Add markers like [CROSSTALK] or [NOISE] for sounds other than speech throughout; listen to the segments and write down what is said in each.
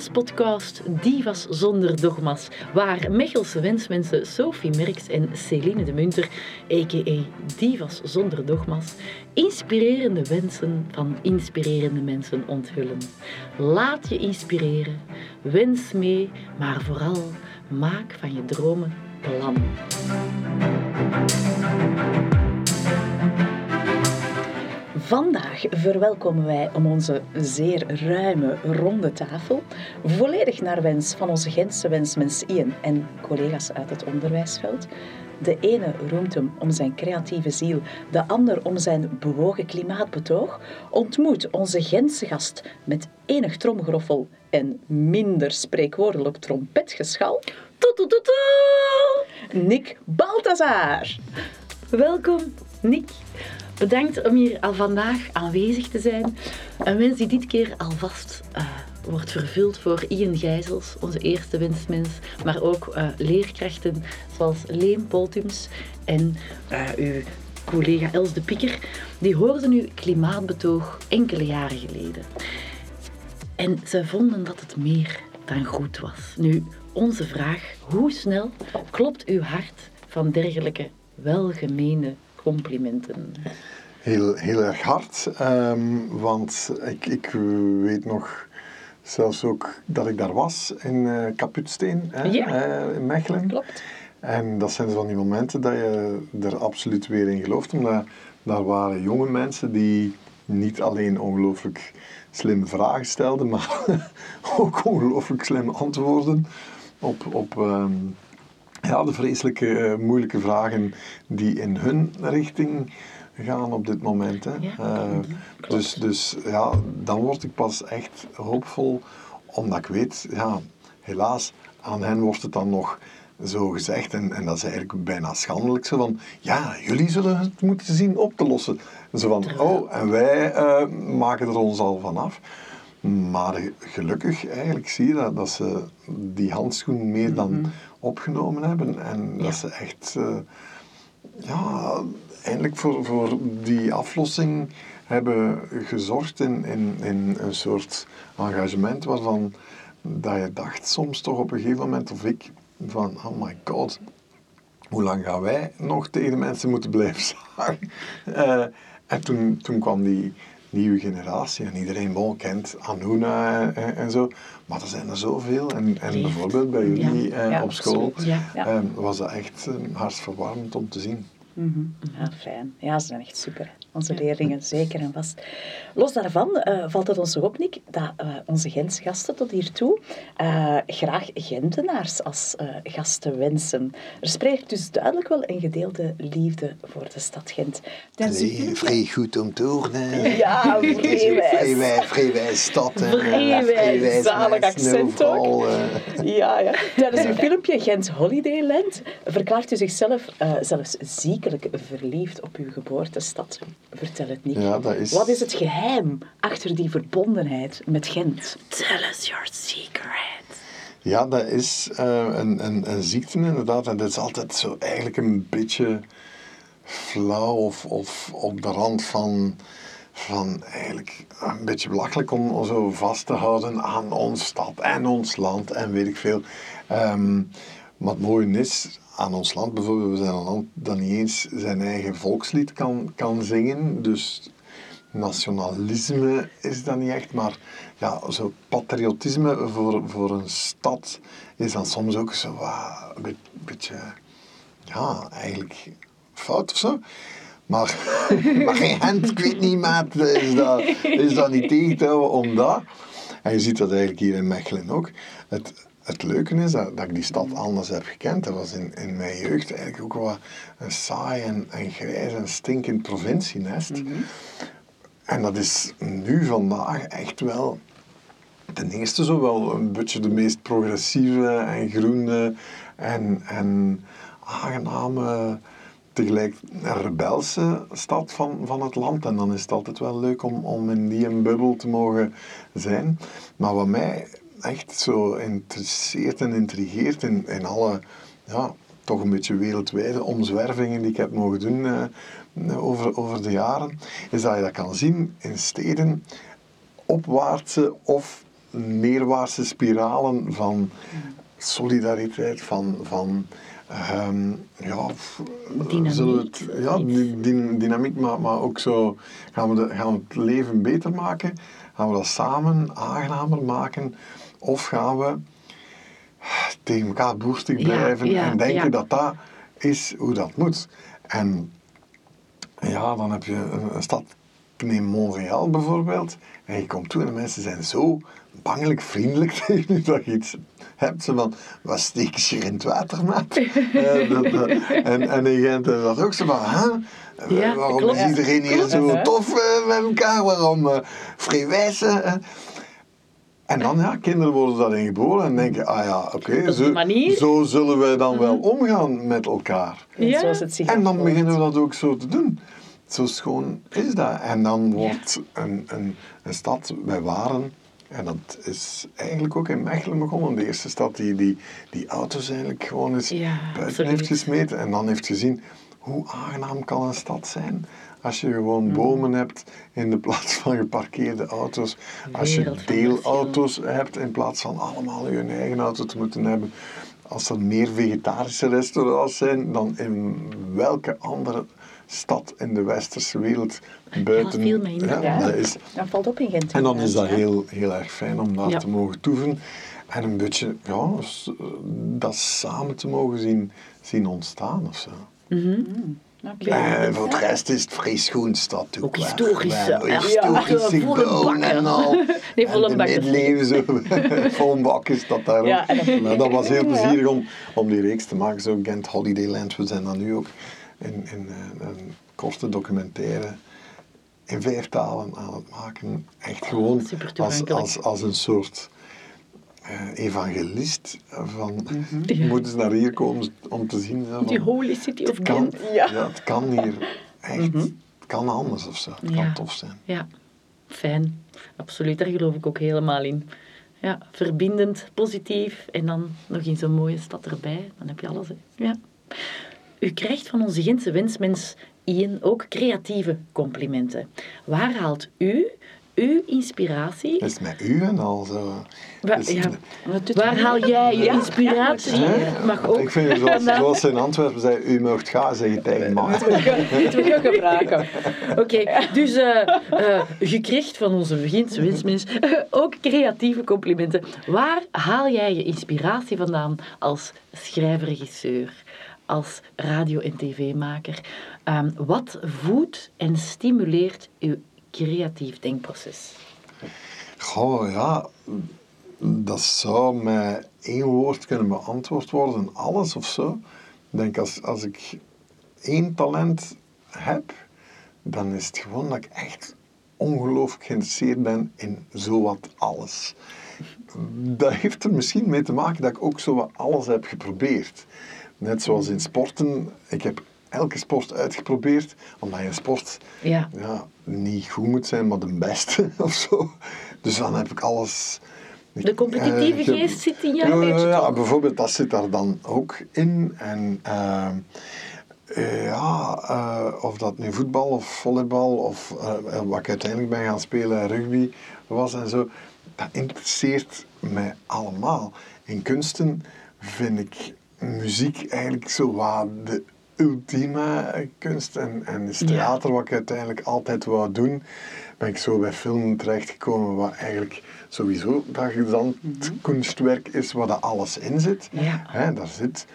Wenspodcast Divas zonder dogma's, waar Mechelse wensmensen Sophie Merks en Celine de Munter, a.k.a. Divas zonder dogma's, inspirerende wensen van inspirerende mensen onthullen. Laat je inspireren, wens mee, maar vooral maak van je dromen plan. Vandaag verwelkomen wij om onze zeer ruime ronde tafel, volledig naar wens van onze Gentse wensmens Ian en collega's uit het onderwijsveld. De ene roemt hem om zijn creatieve ziel, de ander om zijn bewogen klimaatbetoog. Ontmoet onze Gentse gast met enig tromgeroffel en minder spreekwoordelijk trompetgeschal. Nick Balthazar. Welkom, Nick. Bedankt om hier al vandaag aanwezig te zijn. Een wens die dit keer alvast uh, wordt vervuld voor Ian Gijzels, onze eerste wensmens, maar ook uh, leerkrachten zoals Leen Poltums en uh, uw collega Els de Pikker. Die hoorden uw klimaatbetoog enkele jaren geleden. En ze vonden dat het meer dan goed was. Nu, onze vraag, hoe snel klopt uw hart van dergelijke welgemeende complimenten? Heel, heel erg hard, um, want ik, ik weet nog zelfs ook dat ik daar was in uh, Kaputsteen, hè, ja. uh, in Mechelen. Klopt. En dat zijn van die momenten dat je er absoluut weer in gelooft, omdat daar waren jonge mensen die niet alleen ongelooflijk slimme vragen stelden, maar [LAUGHS] ook ongelooflijk slimme antwoorden op, op um, ja, de vreselijke, uh, moeilijke vragen die in hun richting gaan op dit moment. Hè. Ja, uh, dus, dus ja, dan word ik pas echt hoopvol, omdat ik weet, ja, helaas, aan hen wordt het dan nog zo gezegd, en, en dat is eigenlijk bijna schandelijk, zo van, ja, jullie zullen het moeten zien op te lossen. Zo van, oh, en wij uh, maken er ons al van af. Maar gelukkig eigenlijk zie je dat, dat ze die handschoen meer dan mm -hmm. Opgenomen hebben en ja. dat ze echt, uh, ja, eindelijk voor, voor die aflossing hebben gezorgd in, in, in een soort engagement waarvan dat je dacht soms toch op een gegeven moment, of ik, van oh my god, hoe lang gaan wij nog tegen de mensen moeten blijven [LAUGHS] zagen? Uh, en toen, toen kwam die nieuwe generatie en iedereen bon, kent Anuna en, en, zo, maar er zijn er zoveel. En, en bijvoorbeeld bij jullie ja, ja, op school ja, ja. Uh, was dat echt uh, hartverwarmend om te zien. Mm -hmm. Ja, fijn. Ja, ze zijn echt super. Onze leerlingen, zeker en vast. Los daarvan uh, valt het ons op, Nick, dat uh, onze Gentse gasten tot hiertoe uh, graag Gentenaars als gasten wensen. Er spreekt dus duidelijk wel een gedeelde liefde voor de stad Gent. Allee, vrij goed om te horen. Ja, [LAUGHS] vrijwijs. Vrijwijs stad. Vrijwijs, zalig accent ook. Ja, ja. Tijdens een filmpje Gent Holidayland verklaart u zichzelf zelfs ziekelijk verliefd op uw geboortestad. Vertel het niet. Ja, dat is... Wat is het geheim achter die verbondenheid met Gent? Tell us your secret. Ja, dat is uh, een, een, een ziekte inderdaad. En dat is altijd zo eigenlijk een beetje flauw of, of op de rand van, van eigenlijk een beetje belachelijk om zo vast te houden aan ons stad en ons land en weet ik veel. Um, wat mooi is, aan ons land bijvoorbeeld, we zijn een land dat niet eens zijn eigen volkslied kan, kan zingen. Dus nationalisme is dat niet echt, maar ja, zo patriotisme voor, voor een stad is dan soms ook zo een beetje, ja, eigenlijk fout of zo. Maar, [LAUGHS] maar geen hand, ik weet niet, maat, is dat, is dat niet tegen te houden om dat. En je ziet dat eigenlijk hier in Mechelen ook. Het, het leuke is dat, dat ik die stad anders heb gekend. Dat was in, in mijn jeugd eigenlijk ook wel een saai en, en grijs en stinkend provincienest. Mhm. Mm -hmm. En dat is nu vandaag echt wel ten eerste zo wel een beetje de meest progressieve en groene en, en aangename, tegelijk rebelse stad van, van het land. En dan is het altijd wel leuk om, om in die een bubbel te mogen zijn. Maar wat mij echt zo interesseert en intrigeert in, in alle, ja, toch een beetje wereldwijde omzwervingen die ik heb mogen doen uh, over, over de jaren, is dat je dat kan zien in steden opwaartse of neerwaartse spiralen van solidariteit, van, van ehm, ja, Dynamiek, zullen we het, ja, dy- dynamiek, maar, maar ook zo gaan we, de, gaan we het leven beter maken, gaan we dat samen aangenamer maken of gaan we tegen elkaar boerstig Ja, blijven ja, en denken ja. dat dat is hoe dat moet. En ja, dan heb je een, een stad, neem Montreal bijvoorbeeld, en je komt toe en de mensen zijn zo bangelijk vriendelijk [LAUGHS] tegen je dat je iets hebt. Zo van, wat steek je in het water, maat? [LAUGHS] Eh, en, en in Gent ook zo van, huh? Ja, waarom klopt. is iedereen hier Klopt, zo hè? tof eh, met elkaar? Waarom uh, vrijwijzen? eh? En dan, ja, kinderen worden daarin geboren en denken, ah ja, oké, zo, zo zullen wij dan wel omgaan met elkaar. En Ja. zoals het zich En dan beginnen we dat ook zo te doen. Zo schoon is dat. En dan wordt een, een, een stad, wij waren, en dat is eigenlijk ook in Mechelen begonnen, de eerste stad die die, die auto's eigenlijk gewoon eens Ja, buiten heeft gesmeten. En dan heeft gezien, hoe aangenaam kan een stad zijn? Als je gewoon Mm. bomen hebt in de plaats van geparkeerde auto's. Als je deelauto's hebt in plaats van allemaal je eigen auto te moeten hebben. Als er meer vegetarische restaurants zijn dan in welke andere stad in de westerse wereld buiten. veel meer inderdaad. Ja. dat is, Dat valt op in Gent. en dan is dat heel, heel erg fijn om daar Ja. te mogen toeven. En een beetje ja, dat samen te mogen zien, zien ontstaan of zo. ja. Oké. En voor het rest is het vrij schoon stad ook. Ook Wel, ja, historische volle gebouwen bakken. en al. [LAUGHS] Nee, En volle de middeleeuwen zo. [LAUGHS] Vol bak is dat daar ook. Ja, en dat- Maar dat was heel Ja. plezierig om, om die reeks te maken. Zo Gent Holidayland. We zijn dan nu ook in, in eh, een korte documentaire in vijf talen aan het maken. Echt gewoon super als, als, als een soort eh, evangelist van [LAUGHS] Ja. moeten ze naar hier komen om te zien. zo, Die van, Holy City of kan, Gent. ja. Ja. het kan hier echt, het kan anders of zo. Het Ja. kan tof zijn. Ja, fijn. Absoluut, daar geloof ik ook helemaal in. Ja, verbindend, positief en dan nog in zo'n mooie stad erbij. Dan heb je alles. Hè. Ja. U krijgt van onze Gentse wensmens Ian ook creatieve complimenten. Waar haalt u uw inspiratie? Is het met u en al zo? Wa- Dus- ja, Dat waar haal jij je Ja, inspiratie? Mag ook. Ik vind, zoals, zoals in Antwerpen zei, u mag gaan, zeg je tegen mij. Moeten we gaan gebruiken. [LAUGHS] Oké, dus eh, eh, je krijgt van onze Gentse wensmens ook creatieve complimenten. Waar haal jij je inspiratie vandaan als schrijver-regisseur, als radio- en tv-maker? Ehm, wat voedt en stimuleert uw creatief denkproces? Goh, ja, dat zou met één woord kunnen beantwoord worden, alles of zo. Ik denk, als, als ik één talent heb, dan is het gewoon dat ik echt ongelooflijk geïnteresseerd ben in zowat alles. Dat heeft er misschien mee te maken dat ik ook zowat alles heb geprobeerd. Net zoals in sporten, ik heb elke sport uitgeprobeerd, omdat je sport Ja. ja, niet goed moet zijn, maar de beste [LAUGHS] of zo. Dus dan heb ik alles. De competitieve Eh, ge- geest zit in jou ja, ja, bijvoorbeeld, dat zit daar dan ook in. En ehm, eh, ja, eh, of dat nu voetbal of volleybal of eh, wat ik uiteindelijk ben gaan spelen, rugby was en zo, dat interesseert mij allemaal. In kunsten vind ik muziek eigenlijk zo wat de ultieme kunst en, en is Ja. theater wat ik uiteindelijk altijd wou doen, ben ik zo bij film terechtgekomen wat eigenlijk sowieso dat gezand kunstwerk is waar dat alles in zit. Ja. Daar zit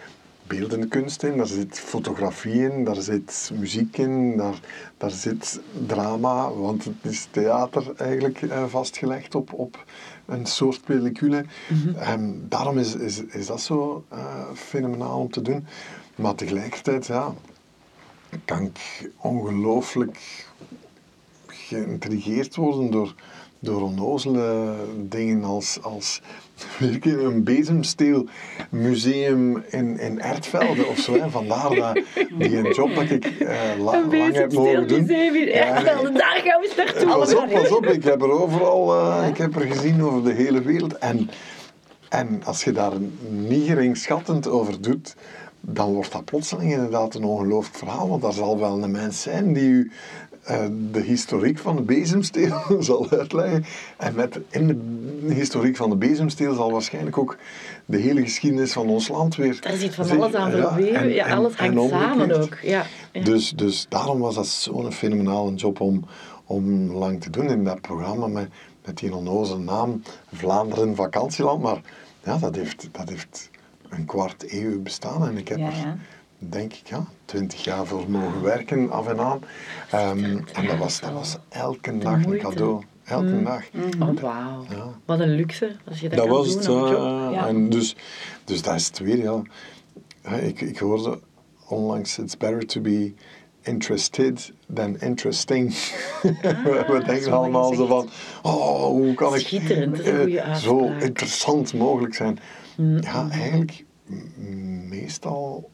beeldende kunst in, daar zit fotografie in, daar zit muziek in, daar, daar zit drama, want het is theater eigenlijk eh, vastgelegd op, op een soort pellicule. En daarom is, is, is dat zo eh, fenomenaal om te doen. Maar tegelijkertijd, ja, kan ik ongelooflijk geïntrigeerd worden door, door onnozele dingen als, als [LAUGHS] een bezemsteelmuseum in, in Ertvelde of zo. Hè. Vandaar dat, die een job dat ik la- lang heb mogen doen. museum in Ertvelde, daar gaan we naartoe. Pas op, pas op, ik heb er overal, eh, ik heb er gezien over de hele wereld. En, en als je daar niet geringschattend over doet, dan wordt dat plotseling inderdaad een ongelooflijk verhaal. Want er zal wel een mens zijn die u de historiek van de bezemsteel [LAUGHS] zal uitleggen. En met, in de historiek van de bezemsteel zal waarschijnlijk ook de hele geschiedenis van ons land weer... Daar zit van zich- alles aan ja, verweven. en- Ja, alles en hangt samen ook. Ja. ja. Dus, dus daarom was dat zo'n fenomenale job om, om lang te doen in dat programma met, met die onnozele naam Vlaanderen Vakantieland. Maar ja, dat heeft, dat heeft een kwart eeuw bestaan en ik heb Ja, er, ja. Denk ik, ja, twintig jaar voor mogen werken af en aan. Ehm, en dat was, dat was elke dag een moeite. cadeau. Elke dag. Oh, wauw. Ja. Wat een luxe als je dat, Dat kan was doen het. Ja. en dus, dus dat is het weer, ja. Ik, ik hoorde onlangs, it's better to be interested than interesting. [LAUGHS] we we denken allemaal zo van, oh, hoe kan ik goede zo interessant mogelijk zijn. Mm. Ja, eigenlijk, meestal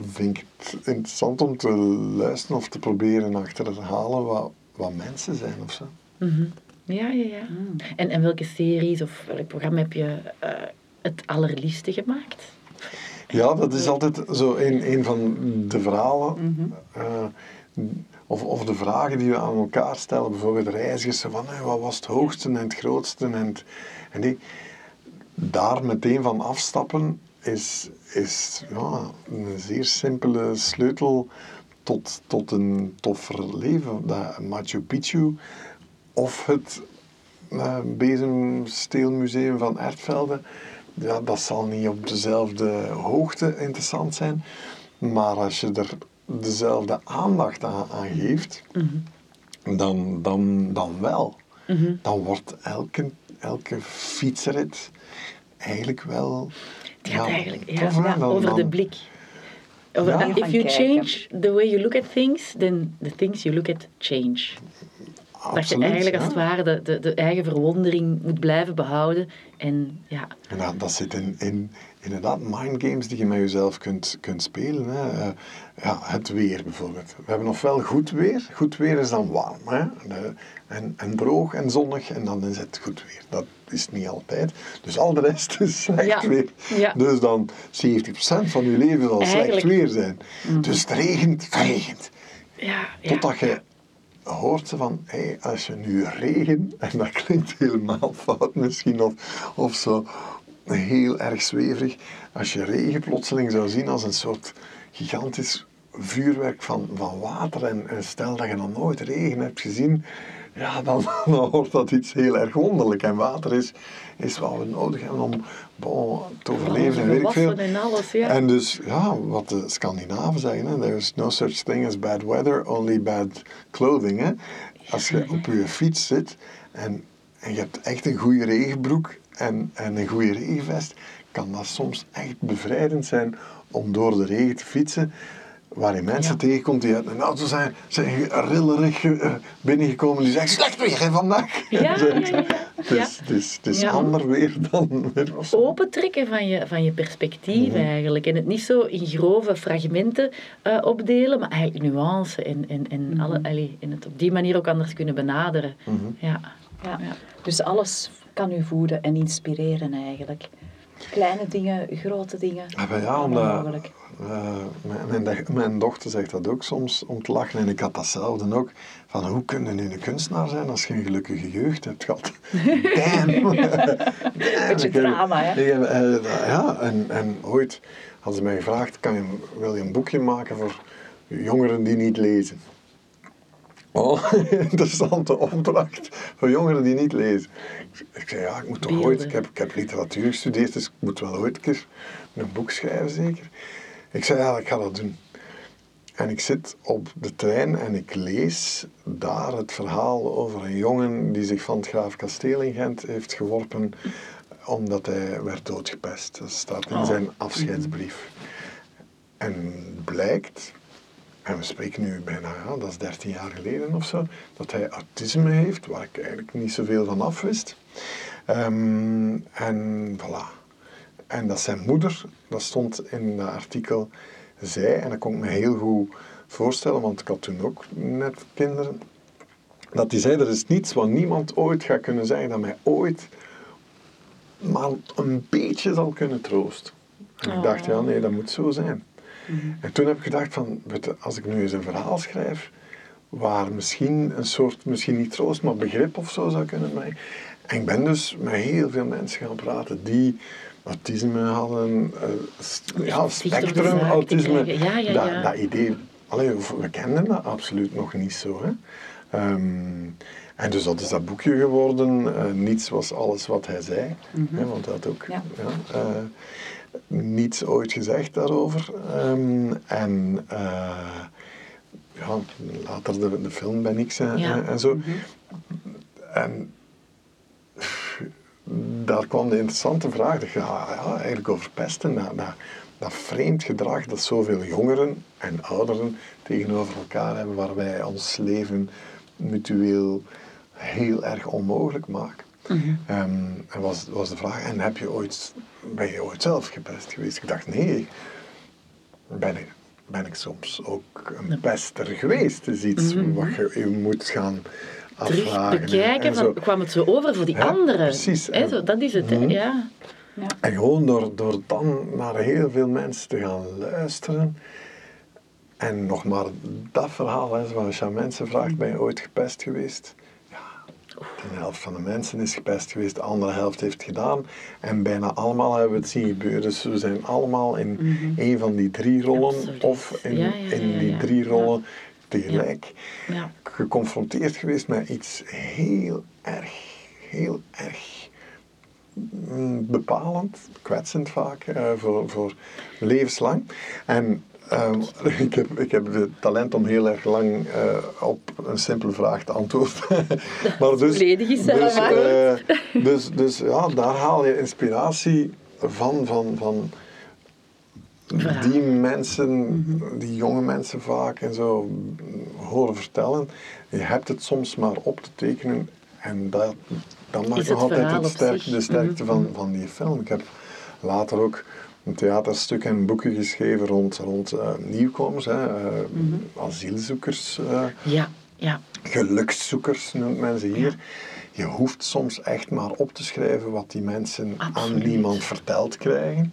vind ik het interessant om te luisteren of te proberen achterhalen wat, wat mensen zijn of zo. Mhm. Ja, ja, ja. En, en welke series of welk programma heb je eh, het allerliefste gemaakt? Ja, dat is altijd zo een, een van de verhalen. eh, of, of de vragen die we aan elkaar stellen. Bijvoorbeeld reizigers. Van, wat was het hoogste en het grootste? En, het- en die, daar meteen van afstappen is, is ja, een zeer simpele sleutel tot, tot een toffer leven. Dat Machu Picchu of het eh, Bezemsteelmuseum van Ertvelde, ja, dat zal niet op dezelfde hoogte interessant zijn. Maar als je er dezelfde aandacht aan, aan geeft, dan, dan, dan wel. Dan wordt elke, elke fietsrit eigenlijk wel... Het gaat eigenlijk ja, ja, Dan- over de blik. Over, Ja. that if you kijken. change the way you look at things, then the things you look at change. Dat je eigenlijk als het ware de, de, de eigen verwondering moet blijven behouden. En ja, En dat, dat zit in, in inderdaad mindgames die je met jezelf kunt, kunt spelen. Hè. Eh, ja, het weer bijvoorbeeld. We hebben ofwel goed weer. Goed weer is dan warm. Hè. De- en, en droog en zonnig en dan is het goed weer. Dat is niet altijd. Dus al de rest is [LAUGHS] slecht Ja, weer. ja. Dus dan 70% van je leven zal slecht weer zijn. Dus het regent, het regent. ja, ja. Totdat je hoort ze van, hé, als je nu regen, en dat klinkt helemaal fout misschien, of, of zo heel erg zweverig, als je regen plotseling zou zien als een soort gigantisch vuurwerk van, van water, en, en stel dat je nog nooit regen hebt gezien, ja, dan, [LAUGHS] dan wordt dat iets heel erg wonderlijk. En water is, is wat we nodig hebben om bon, te overleven en weet ik veel. En alles, ja. En dus, ja, wat de Scandinaven zeggen, hè, there is no such thing as bad weather, only bad clothing. Hè. Als je op je fiets zit en, en je hebt echt een goede regenbroek en, en een goede regenvest, kan dat soms echt bevrijdend zijn om door de regen te fietsen. Waar je mensen Ja. tegenkomt die uit een auto zijn, zijn rillerig eh, binnengekomen, die zeggen slecht weer hè, vandaag. Ja, [LAUGHS] ja, ja, ja. Het is, het is, het is Ja. ander weer dan zo. opentrekken van je, van je perspectief Mhm. eigenlijk. En het niet zo in grove fragmenten eh, opdelen, maar eigenlijk nuance en, en, en, alle, allee, en het op die manier ook anders kunnen benaderen. Mhm. Ja. Ja. Ja. Dus alles kan u voeden en inspireren eigenlijk. Kleine dingen, grote dingen. Ah, ja, omdat, mogelijk. Eh, mijn, mijn, mijn dochter zegt dat ook soms om te lachen. En ik had datzelfde ook. Van hoe kun je nu een kunstenaar zijn als je een gelukkige jeugd hebt gehad? [LAUGHS] Damn! Beetje drama, hè? Heb, eh, ja, en, en ooit hadden ze mij gevraagd, kan je, wil je een boekje maken voor jongeren die niet lezen? Oh, [LAUGHS] interessante opdracht voor jongeren die niet lezen. Ik zei, ja, ik moet toch ooit, ik heb, ik heb literatuur gestudeerd, dus ik moet wel ooit een keer een boek schrijven, zeker. Ik zei, ja, ik ga dat doen. En ik zit op de trein en ik lees daar het verhaal over een jongen die zich van het Graaf Kasteel in Gent heeft geworpen omdat hij werd doodgepest. Dat staat in Oh. zijn afscheidsbrief. En blijkt, en we spreken nu bijna, ja, dat is 13 jaar geleden of zo, dat hij autisme heeft, waar ik eigenlijk niet zoveel van af wist. Ehm, en voilà. En dat zijn moeder, dat stond in dat artikel, zei, en dat kon ik me heel goed voorstellen, want ik had toen ook net kinderen, dat die zei, er is niets wat niemand ooit gaat kunnen zeggen dat mij ooit maar een beetje zal kunnen troosten. En ik dacht, ja nee, dat moet zo zijn. En toen heb ik gedacht van, als ik nu eens een verhaal schrijf, waar misschien een soort, misschien niet troost, maar begrip of zo zou kunnen brengen. En ik ben dus met heel veel mensen gaan praten die autisme hadden, uh, st- ja, spectrum autisme. Ja, ja, dat, ja. dat idee, allee, we kenden dat absoluut nog niet zo. Hè. Ehm, en dus dat is dat boekje geworden. Eh, niets was alles wat hij zei. hè, want hij had ook Ja. eh, niets ooit gezegd daarover. Ehm, en eh, ja, later de, de film Ben X en, en zo. En daar kwam de interessante vraag, dat, ja, ja, eigenlijk over pesten, dat, dat, dat vreemd gedrag dat zoveel jongeren en ouderen tegenover elkaar hebben, waar wij ons leven mutueel heel erg onmogelijk maken. Ehm, en was, was de vraag, en heb je ooit, ben je ooit zelf gepest geweest? Ik dacht, nee, ben ik, ben ik soms ook een pester geweest. Het is iets wat je, je moet gaan Terug bekijken, van, kwam het zo over voor die Ja, anderen? precies. Hè, zo, dat is het, Mhm. ja. Ja. En gewoon door, door dan naar heel veel mensen te gaan luisteren. En nog maar dat verhaal, hè, zoals je aan mensen vraagt, ben je ooit gepest geweest? Ja, de helft van de mensen is gepest geweest, de andere helft heeft het gedaan. En bijna allemaal hebben we het zien gebeuren. Dus we zijn allemaal in een van die drie rollen, Absoluut. of in, Ja, ja, in ja, die ja. drie rollen tegelijk ja. geconfronteerd geweest met iets heel erg, heel erg mm, bepalend, kwetsend vaak, eh, voor, voor levenslang. En ehm, [LAUGHS] ik, heb, ik heb het talent om heel erg lang eh, op een simpele vraag te antwoorden. [LAUGHS] maar dus, is dus, eh, dus, dus ja, daar haal je inspiratie van, van, van Die mensen, die jonge mensen vaak en zo horen vertellen. Je hebt het soms maar op te tekenen en dat, dat maakt nog altijd het sterk, de sterkte Mhm. van, van die film. Ik heb later ook een theaterstuk en boeken geschreven rond, rond eh, nieuwkomers, hè, eh, asielzoekers. eh, Ja, ja. gelukszoekers noemt men ze hier. Je hoeft soms echt maar op te schrijven wat die mensen aan niemand verteld krijgen.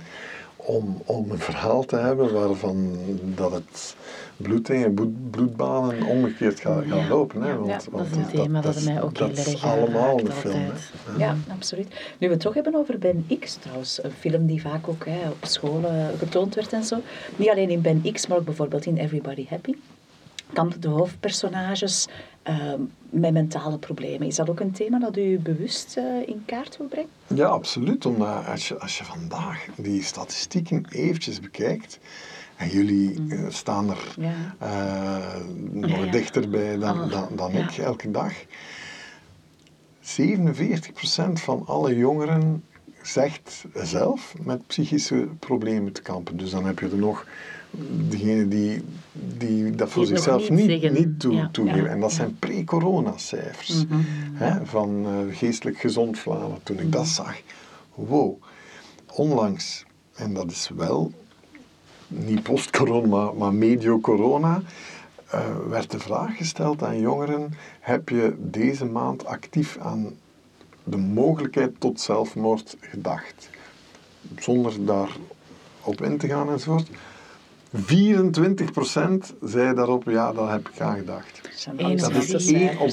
Om, om een verhaal te hebben waarvan dat het bloed in je bloed- bloedbanen omgekeerd gaat, gaat Ja, lopen. Hè? ja, Want, ja, Dat want is een thema dat, mij ook dat heel is erg allemaal de film. hè. Ja, absoluut. Nu we het toch hebben over Ben X trouwens, een film die vaak ook hè, op school eh, getoond werd en zo. Niet alleen in Ben X, maar ook bijvoorbeeld in Everybody Happy. Kampen de hoofdpersonages eh, met mentale problemen. Is dat ook een thema dat u bewust eh, in kaart wil brengen? Ja, absoluut. Omdat als je, als je vandaag die statistieken eventjes bekijkt, en jullie eh, staan er Ja. eh, nog Ja, ja. dichterbij dan, Alle- dan, dan ik elke dag. 47% van alle jongeren zegt zelf met psychische problemen te kampen. Dus dan heb je er nog degene die, die dat voor Die zichzelf niet niet, toe, Ja, toegeven. ja, en dat ja. zijn pre-corona-cijfers Mhm. van eh, geestelijk gezond Vlaanderen. Toen ik dat zag, wow, onlangs, en dat is wel niet post-corona, maar, maar medio-corona, eh, werd de vraag gesteld aan jongeren: heb je deze maand actief aan de mogelijkheid tot zelfmoord gedacht? Zonder daarop in te gaan enzovoort. 24% zei daarop, ja, daar heb ik aan gedacht. Dat Dat is één op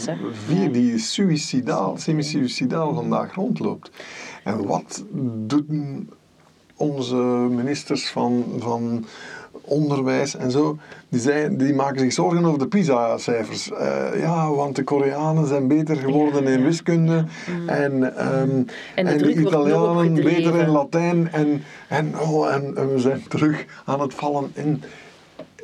vier die suicidaal, semi-suicidaal vandaag rondloopt. En wat doen onze ministers van, van onderwijs en zo? Die, zijn, die maken zich zorgen over de PISA-cijfers. Eh, ja, want de Koreanen zijn beter geworden Ja, in ja. wiskunde. En, ehm, En de en Italianen beter in Latijn. En, en, oh, en, en we zijn terug aan het vallen in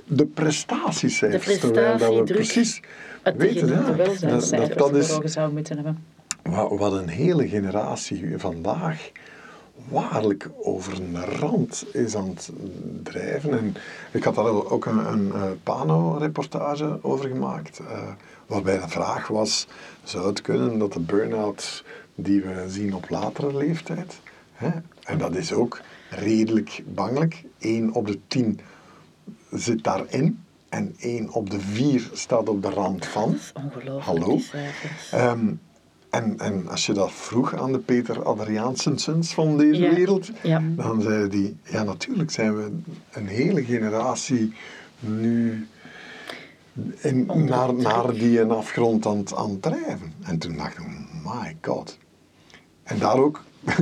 de prestatiecijfers. De terwijl dat we precies Het weten, ja, dat, dat, dat is zou moeten hebben. wat, wat een hele generatie vandaag waarlijk over een rand is aan het drijven. En ik had daar ook een, een, eh, Pano-reportage over gemaakt, eh, waarbij de vraag was, zou het kunnen dat de burn-out die we zien op latere leeftijd, hè, en dat is ook redelijk bangelijk, 1 op de 10 zit daarin en 1 op de 4 staat op de rand van. Dat is ongelooflijk, Hallo? Ehm, en, en als je dat vroeg aan de Peter Adriaansensens van deze Ja, wereld, ja. dan zeiden die, ja natuurlijk zijn we een hele generatie nu in, naar, naar die een afgrond aan, aan het drijven. En toen dacht ik, my god. En daar ook, [LAUGHS]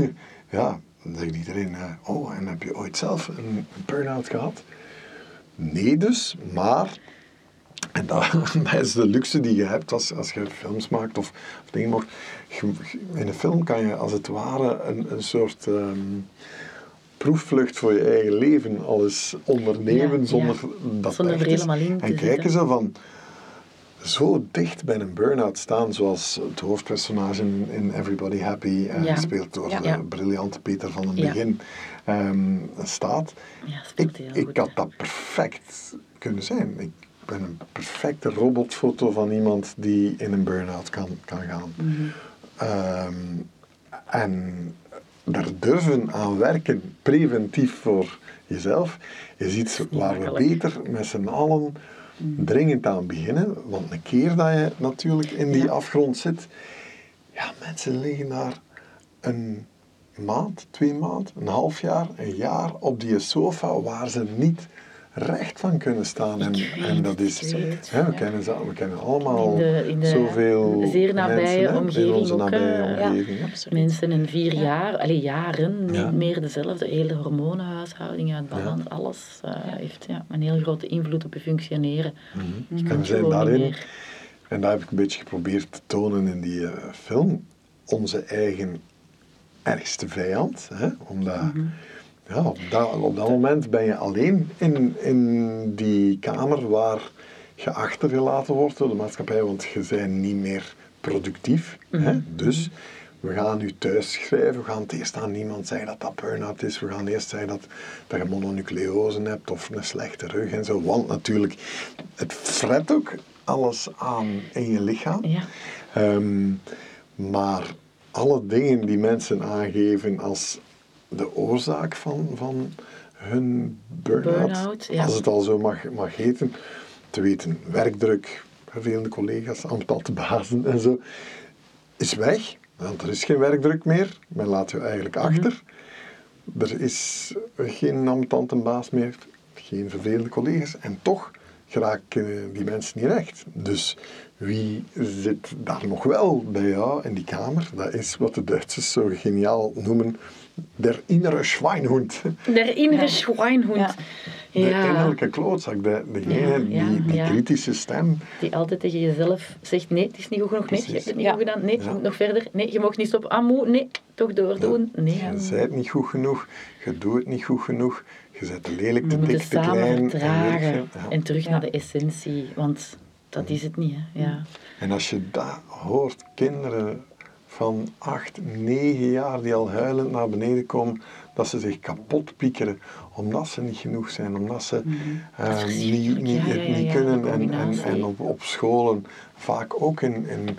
ja, dan zegt iedereen, eh, oh, en heb je ooit zelf een burn-out gehad? Nee dus, maar, en dat, [LAUGHS] dat is de luxe die je hebt als, als je films maakt of, of dingen maakt. In een film kan je als het ware een, een soort ehm, proefvlucht voor je eigen leven alles ondernemen Ja, ja. zonder dat Zonder er helemaal in En kijken ze van zo dicht bij een burn-out staan, zoals het hoofdpersonage in, Everybody Happy, eh, Ja. gespeeld door de Ja. briljante Peter van den Ja. Begin, ehm, staat. Ja, speelt Ik, heel ik goed. had dat perfect kunnen zijn. Ik ben een perfecte robotfoto van iemand die in een burn-out kan, kan gaan. Mhm. Ehm, en daar durven aan werken, preventief voor jezelf, is iets waar we beter met z'n allen dringend aan beginnen. Want een keer dat je natuurlijk in die Ja. afgrond zit, ja, mensen liggen daar een maand, twee maanden, een half jaar, een jaar op die sofa waar ze niet recht van kunnen staan. En, en dat is, het, hè, we, ja. kennen, ze- we kennen allemaal In de- in de zoveel zeer nabije mensen, hè, in omgeving onze nabije eh, omgeving. Mensen in vier jaar, allee, jaren, Ja. niet meer dezelfde. Hele hormonenhuishouding uit balans, alles eh, heeft ja, een heel grote invloed op je functioneren. Dus Kan we zijn daarin, meer. en daar heb ik een beetje geprobeerd te tonen in die eh, film, onze eigen ergste vijand. Hè? Omdat, ja, op, dat, op dat moment ben je alleen in, in die kamer waar je achtergelaten wordt door de maatschappij, want je bent niet meer productief. Hè? Dus we gaan nu thuis schrijven, we gaan het eerst aan niemand zeggen dat dat burn-out is, we gaan eerst zeggen dat, dat je mononucleose hebt of een slechte rug en zo, want natuurlijk, het fret ook alles aan in je lichaam. Ja. Ehm, maar alle dingen die mensen aangeven als de oorzaak van, van hun burn-out, ja. als het al zo mag, mag heten, te weten, werkdruk, vervelende collega's, ambtante bazen en zo, is weg. Want er is geen werkdruk meer, men laat je eigenlijk Mhm. achter. Er is geen ambtante baas meer, geen vervelende collega's en toch geraken die mensen niet recht. Dus wie zit daar nog wel bij jou in die kamer? Dat is wat de Duitsers zo geniaal noemen der innere Schweinhund. Der innere Ja. Schweinhund. Ja. De Ja. innerlijke klootzak, de, degene Ja, die, ja, die ja. kritische stem. Die altijd tegen jezelf zegt, nee, het is niet goed genoeg. Nee, je hebt het niet Ja. goed gedaan. Nee, Ja. je moet nog verder. Nee, je mag niet stoppen. Ah, moe. Nee, toch doordoen. Nee. Je bent niet goed genoeg, je doet het niet goed genoeg, je bent te lelijk, te dik, te klein. en en terug Ja. naar de essentie, want dat is het niet. Hè. Ja. En als je dat hoort, kinderen van acht, negen jaar die al huilend naar beneden komen, dat ze zich kapot piekeren omdat ze niet genoeg zijn, omdat ze is niet, niet, ja, het ja, niet ja, kunnen. En, en, op, op scholen vaak ook in, in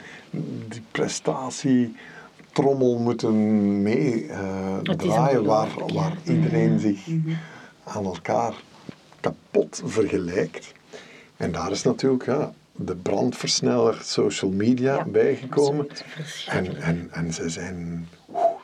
die prestatietrommel moeten mee eh, waar, ongelooflijk, waar ja. iedereen zich aan elkaar kapot vergelijkt. En daar is natuurlijk ja, de brandversneller social media Ja, bijgekomen. En, en, en ze zijn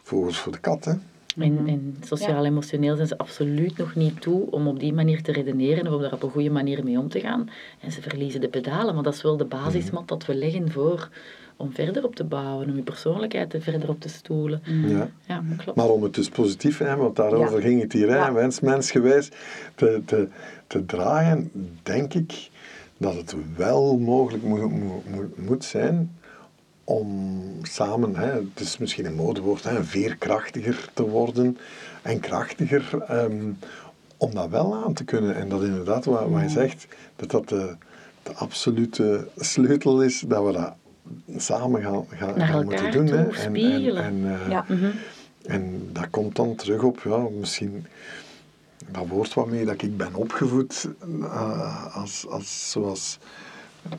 vogels voor de kat, hè. En, en sociaal-emotioneel zijn ze absoluut nog niet toe om op die manier te redeneren of om daar op een goede manier mee om te gaan. En ze verliezen de pedalen, maar dat is wel de basismat dat we leggen voor om verder op te bouwen, om je persoonlijkheid er verder op te stoelen. Ja. Ja, klopt. Maar om het dus positief, hè, want daarover Ja. ging het hier, hè, Ja. wens, mensgewijs, te, te, te draaien, denk ik dat het wel mogelijk moet, moet, moet, moet zijn om samen, hè, het is misschien een modewoord, hè, veerkrachtiger te worden en krachtiger, ehm, om dat wel aan te kunnen. En dat inderdaad, wat, wat je zegt, dat dat de, de absolute sleutel is, dat we dat samen gaan, gaan, Naar gaan moeten doen. toe hè. En, en, eh, Ja. Mhm. en dat komt dan terug op, ja, misschien dat woord waarmee dat ik ben opgevoed, eh, als, als, zoals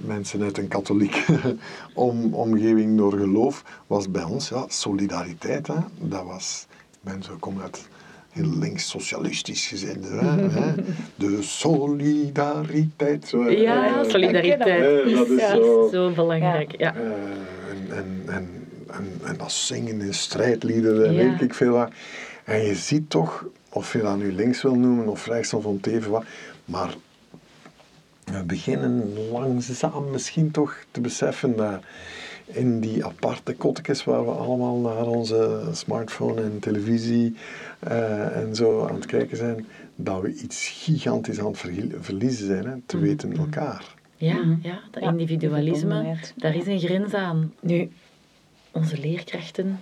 mensen uit een katholiek [LAUGHS] om, omgeving door geloof, was bij ons ja, solidariteit. Hè. Dat was, ik ben zo, kom uit heel links-socialistisch gezin. Hè, hè. [LAUGHS] De solidariteit. Zo. Ja, Eh, solidariteit Eh, dat is zo- zo belangrijk. Ja. en, en, en, en, en dat zingen in strijdliederen en Ja. weet ik veel wat. En je ziet toch, of je dat nu links wil noemen of rechts of om het even wat, maar we beginnen langzaam misschien toch te beseffen dat in die aparte kottekes waar we allemaal naar onze smartphone en televisie eh, en zo aan het kijken zijn, dat we iets gigantisch aan het verliezen zijn, hè, te weten elkaar. Ja, Mhm. ja dat individualisme, daar is een grens aan. Nu, onze leerkrachten,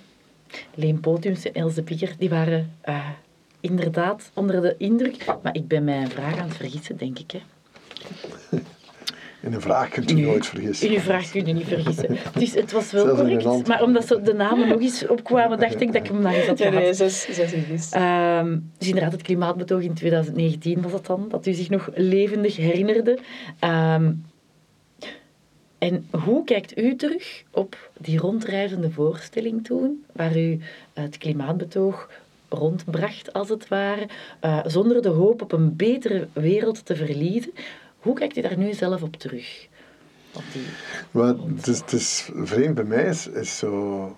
Leen Potums en Else Pikker, die waren eh, inderdaad onder de indruk. Maar ik ben mijn vraag aan het vergissen, denk ik. Hè. In een vraag kunt u Nu, nooit vergissen. In uw vraag kun je niet vergissen. Dus het was wel Zelfs correct, maar omdat zo de namen nog eens opkwamen, dacht ik dat ik hem nog eens had gehad. nee, zes, zes is dus. Ehm, dus inderdaad, het klimaatbetoog in 2019 was dat dan, dat u zich nog levendig herinnerde. Ehm, en hoe kijkt u terug op die rondreizende voorstelling toen, waar u het klimaatbetoog rondbracht, als het ware, eh, zonder de hoop op een betere wereld te verliezen? Hoe kijkt u daar nu zelf op terug? Op die... Maar het is, het is vreemd bij mij is, is zo...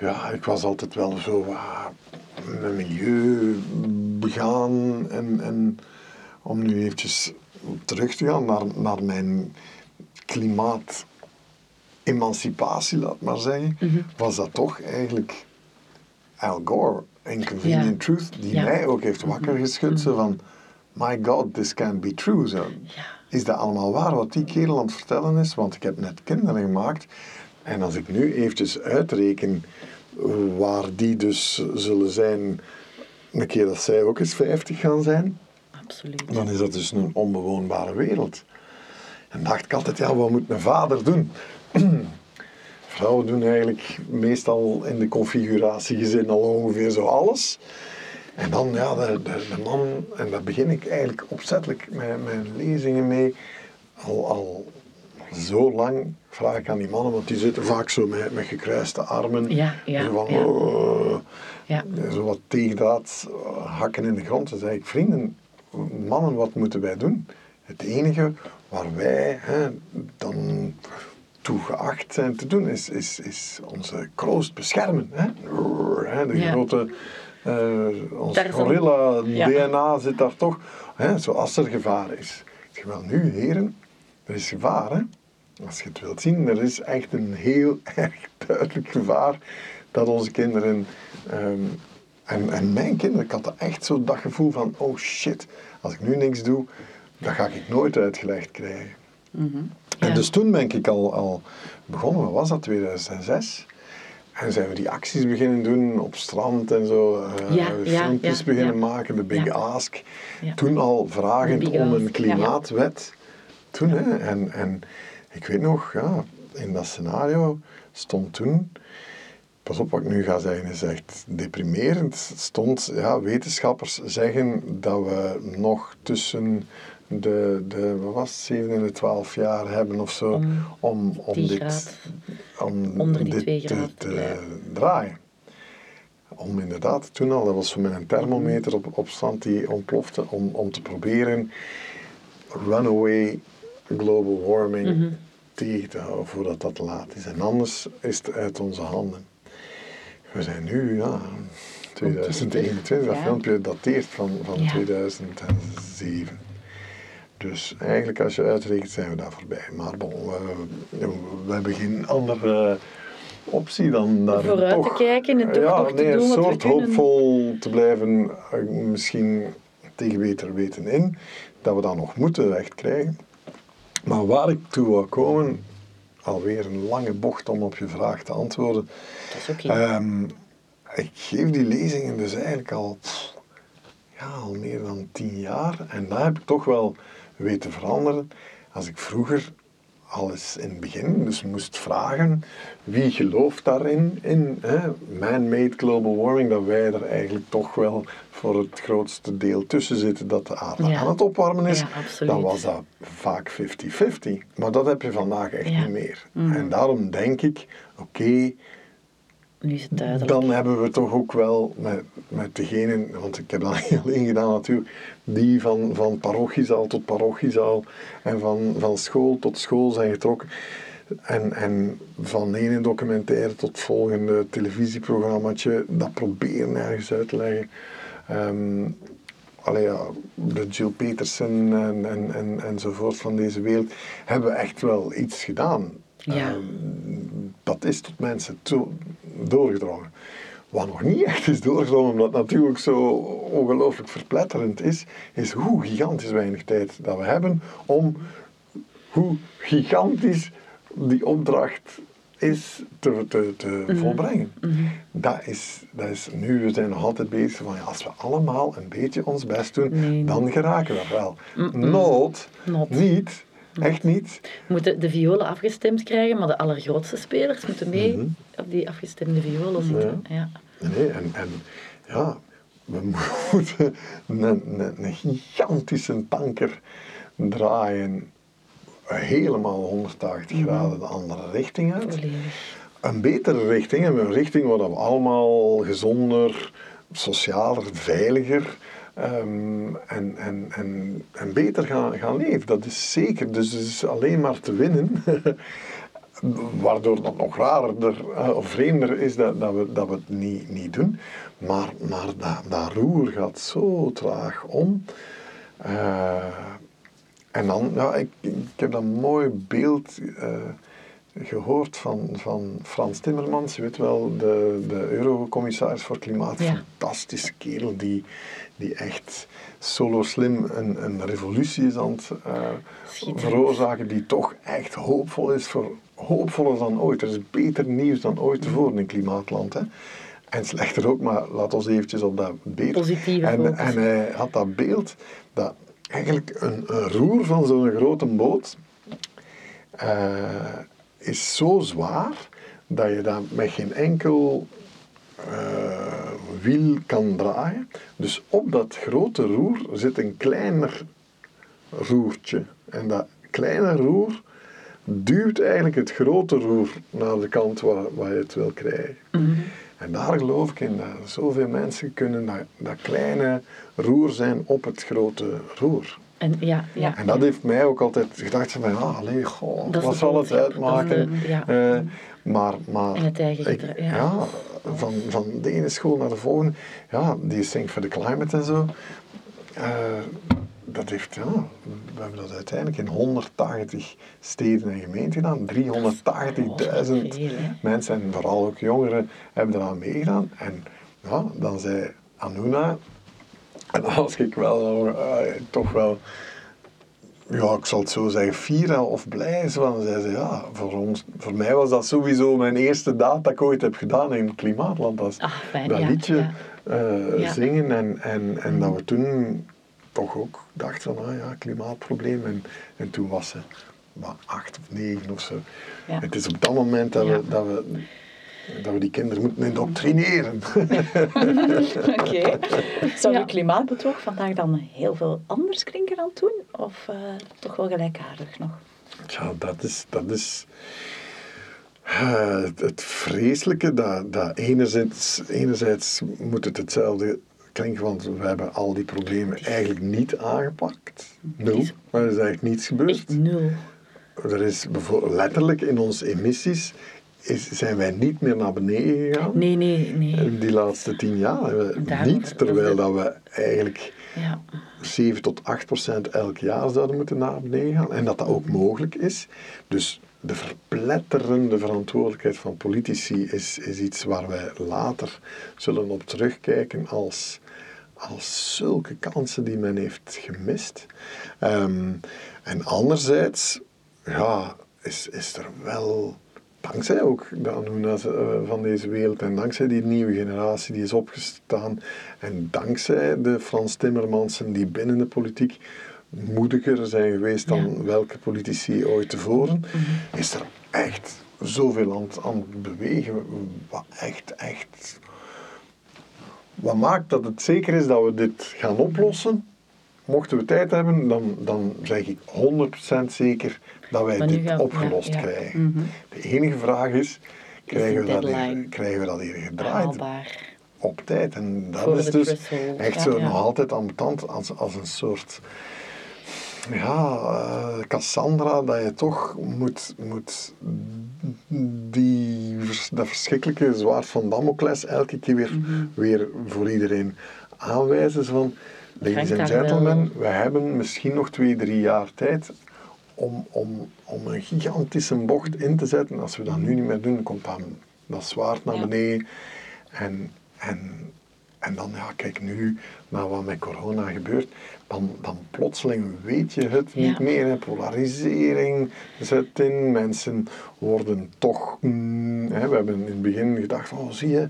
Ja, ik was altijd wel zo ah, met milieu begaan en, en om nu eventjes terug te gaan naar, naar mijn klimaat-emancipatie, laat maar zeggen, Mhm. was dat toch eigenlijk Al Gore, Inconvenient. Truth, die mij ook heeft wakker geschud. Zo van, my god, this can't be true. Zo. Is dat allemaal waar wat die kerel aan het vertellen is? Want ik heb net kinderen gemaakt. En als ik nu eventjes uitreken waar die dus zullen zijn, een keer dat zij ook eens 50 gaan zijn, Absoluut. dan is dat dus een onbewoonbare wereld. En dacht ik altijd, ja, wat moet een vader doen? [CLEARS THROAT] Vrouwen doen eigenlijk meestal in de configuratiegezin al ongeveer zo alles. En dan, ja, de, de, de man, en daar begin ik eigenlijk opzettelijk met mijn lezingen mee. Al, al zo lang vraag ik aan die mannen, want die zitten vaak zo met, met gekruiste armen. Ja, ja, Zo van, ja. Ja. zo wat tegendraad eh, hakken in de grond. Dan zeg ik, vrienden, mannen, wat moeten wij doen? Het enige waar wij hè, dan toe geacht zijn te doen, is, is, is onze kroost beschermen. Hè? Hè, De Ja. grote, eh ons gorilla-DNA zit daar toch. Hè, zoals er gevaar is. Ik zeg, wel nu, heren, er is gevaar. Hè? Als je het wilt zien, er is echt een heel [LAUGHS] erg duidelijk gevaar dat onze kinderen. ehm, en, en mijn kinderen, ik had echt zo dat gevoel van: oh shit, als ik nu niks doe, dat ga ik nooit uitgelegd krijgen. En dus toen ben ik al, al begonnen, wat was dat, 2006? En zijn we die acties beginnen doen op strand en zo. eh, Ja, filmpjes ja, beginnen maken, de Big. Ask. Toen al vragend om een klimaatwet. Toen, hè. En, en ik weet nog, ja, in dat scenario stond toen... Pas op, wat ik nu ga zeggen is echt deprimerend. Stond, ja, wetenschappers zeggen dat we nog tussen de, de wat was het, 7 en de 12 jaar hebben of zo Om om, om, 10 dit, graad. om Onder die dit 2 te, draaien. Om inderdaad, toen al, dat was zo met een thermometer op, op stand die ontplofte, om, om te proberen runaway global warming Mhm. tegen te houden voordat dat laat is. En anders is het uit onze handen. We zijn nu, ja, 2021, dat filmpje dateert van, van Ja. 2007. Dus eigenlijk als je uitrekent zijn we daar voorbij. Maar bon, we, we hebben geen andere optie dan daar Vooruit toch, te kijken en toch ja, nog te nee, doen een soort hoopvol te blijven, eh, misschien tegen beter weten in, dat we dat nog moeten wegkrijgen. Maar waar ik toe wil komen, alweer een lange bocht om op je vraag te antwoorden. Dat is oké. Ehm, ik geef die lezingen dus eigenlijk al, ja, al meer dan tien jaar. En daar heb ik toch wel weten veranderen. Als ik vroeger al eens in het begin dus moest vragen wie gelooft daarin, in man-made global warming, dat wij er eigenlijk toch wel voor het grootste deel tussen zitten dat de aarde Ja. aan het opwarmen is, Ja, dan was dat vaak 50-50. Maar dat heb je vandaag echt Ja. niet meer. En daarom denk ik, oké, nu is het duidelijk. dan hebben we toch ook wel met, met degenen, want ik heb dat [LAUGHS] alleen gedaan natuurlijk, die van, van parochiezaal tot parochiezaal en van, van school tot school zijn getrokken. En, en van ene documentaire tot volgende televisieprogrammaatje, dat proberen ergens uit te leggen. Ehm, allee, ja, de Jill Peterson en, en, en, enzovoort van deze wereld, hebben echt wel iets gedaan. Ja. Ehm, dat is tot mensen toe, doorgedrongen. Wat nog niet echt is doorgedrongen, omdat het natuurlijk zo ongelooflijk verpletterend is, is hoe gigantisch weinig tijd dat we hebben om hoe gigantisch die opdracht is te, te, te volbrengen. dat, is, dat is nu, we zijn nog altijd bezig van, ja, als we allemaal een beetje ons best doen, Nee, dan geraken we wel. Nood, Not. niet, echt niet. We moeten de violen afgestemd krijgen, maar de allergrootste spelers moeten mee op die afgestemde violen zitten. Ja. Nee, en, en ja, we [LAUGHS] moeten een, een, een gigantische tanker draaien, helemaal 180 graden de andere richting uit. Volledig. Een betere richting, en een richting waar we allemaal gezonder, socialer, veiliger ehm, en, en, en, en beter gaan, gaan leven. Dat is zeker. Dus het is alleen maar te winnen. [LAUGHS] Waardoor dat nog raarder eh, of vreemder is dat, dat, we, dat we het niet, niet doen. Maar, maar dat, dat roer gaat zo traag om. Eh, en dan, ja, ik, ik heb dat mooi beeld eh, gehoord van, van Frans Timmermans. Je weet wel, de, de eurocommissaris voor Klimaat. Ja. Fantastische kerel die, die echt solo slim een, een revolutie is aan het Schitterend. veroorzaken. Die toch echt hoopvol is, voor, hoopvoller dan ooit. Er is beter nieuws dan ooit tevoren in klimaatland. Hè. En slechter ook, maar laat ons eventjes op dat beeld. Positieve en, focus. en hij had dat beeld dat eigenlijk een, een roer van zo'n grote boot eh, is zo zwaar dat je dat met geen enkel wiel kan draaien. Dus op dat grote roer zit een kleiner roertje. En dat kleine roer duwt eigenlijk het grote roer naar de kant waar, waar je het wil krijgen. En daar geloof ik in dat zoveel mensen kunnen dat, dat kleine roer zijn op het grote roer. En, ja, ja. En dat heeft mij ook altijd gedacht van, ja, allee, goh, wat zal het uitmaken? de- ja. Eh, maar, maar In het eigen ik- ja. Van, van de ene school naar de volgende, ja, die Think for the Climate en zo. eh, dat heeft, ja, we hebben dat uiteindelijk in 180 steden en gemeenten gedaan. 380.000 veel, hè? mensen en vooral ook jongeren hebben eraan meegedaan. En ja, dan zei Anuna, en was ik wel eh, toch wel, ja, ik zal het zo zeggen, fier of blij. Dan zei ze, ja, voor, ons, voor mij was dat sowieso mijn eerste daad dat ik ooit heb gedaan in Klimaatland. Dat, Ah, fijn, dat ja, liedje ja. eh, Ja. zingen en, en, en dat we toen toch ook dachten van, ah ja, klimaatprobleem. En, en toen was ze maar acht of negen of zo. Het is op dat moment dat, we, dat, we, dat we die kinderen moeten indoctrineren. [LAUGHS] Oké. [LAUGHS] Zou Ja. je klimaatbedrog vandaag dan heel veel anders klinken aan toen? Of eh, toch wel gelijkaardig nog? Ja, dat is, dat is eh, het, vreselijke. Dat, dat enerzijds, enerzijds moet het hetzelfde klinken, want we hebben al die problemen eigenlijk niet aangepakt. Nul. Maar er is eigenlijk niets gebeurd. Echt nul. Er is bijvoorbeeld letterlijk in onze emissies is, zijn wij niet meer naar beneden gegaan. Nee, nee, nee. Die laatste tien jaar hebben we Daarom- niet, terwijl dat we eigenlijk Ja. 7 tot 8 procent elk jaar zouden moeten naar beneden gaan. En dat dat ook mogelijk is. Dus de verpletterende verantwoordelijkheid van politici is, is iets waar wij later zullen op terugkijken als, als zulke kansen die men heeft gemist. Ehm, en anderzijds, ja, is, is er wel dankzij ook de Anuna's eh, van deze wereld en dankzij die nieuwe generatie die is opgestaan en dankzij de Frans Timmermansen die binnen de politiek moediger zijn geweest dan Ja. welke politici ooit tevoren, is er echt zoveel aan, aan het bewegen. Wat echt, echt... Wat maakt dat het zeker is dat we dit gaan oplossen? Mochten we tijd hebben, dan, dan zeg ik 100% zeker dat wij dit gaan opgelost ja, ja. krijgen. De enige vraag is, krijgen we, dat hier, krijgen we dat hier gedraaid Haalbaar. op tijd? En dat Voor is dus echt zo nog altijd ambetant als, als een soort ja, eh, Cassandra, dat je toch moet, moet die, dat verschrikkelijke zwaard van Damocles elke keer weer, Mhm. weer voor iedereen aanwijzen. Van, ladies and gentlemen, we hebben misschien nog twee, drie jaar tijd om, om, om een gigantische bocht in te zetten. Als we dat nu niet meer doen, komt dan dat zwaard naar Ja. beneden. En, en, en dan, ja, kijk nu naar wat met corona gebeurt. Dan, dan plotseling weet je het Ja. niet meer. Hè. Polarisering zet in. Mensen worden toch... mm, hè, we hebben in het begin gedacht van, oh, zie je...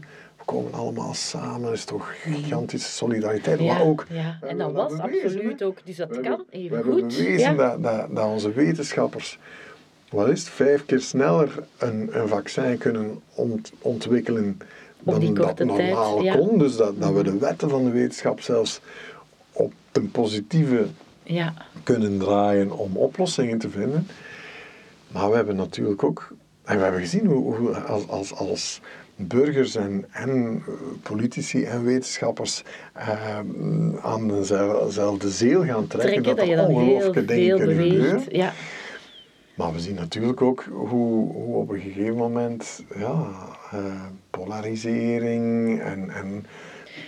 Komen allemaal samen, is toch gigantische solidariteit. Ja, maar ook, ja. En dat was bewezen, absoluut ook. Dus dat We kan hebben- even We hebben goed. bewezen ja. dat, dat, dat onze wetenschappers, wat is het, vijf keer sneller een, een vaccin kunnen ont- ontwikkelen dan die dat normaal tijd. Mhm. kon. Dus dat, dat we de wetten van de wetenschap zelfs op ten positieve ja. kunnen draaien om oplossingen te vinden. Maar we hebben natuurlijk ook, en we hebben gezien hoe, hoe als, als, als burgers en, en eh, politici en wetenschappers eh, aan dezelfde zeel gaan trekken, Trekken dat je er heel ongelooflijke dingen kunnen gebeuren. Ja. Maar we zien natuurlijk ook hoe, hoe op een gegeven moment ja, eh, polarisering en, en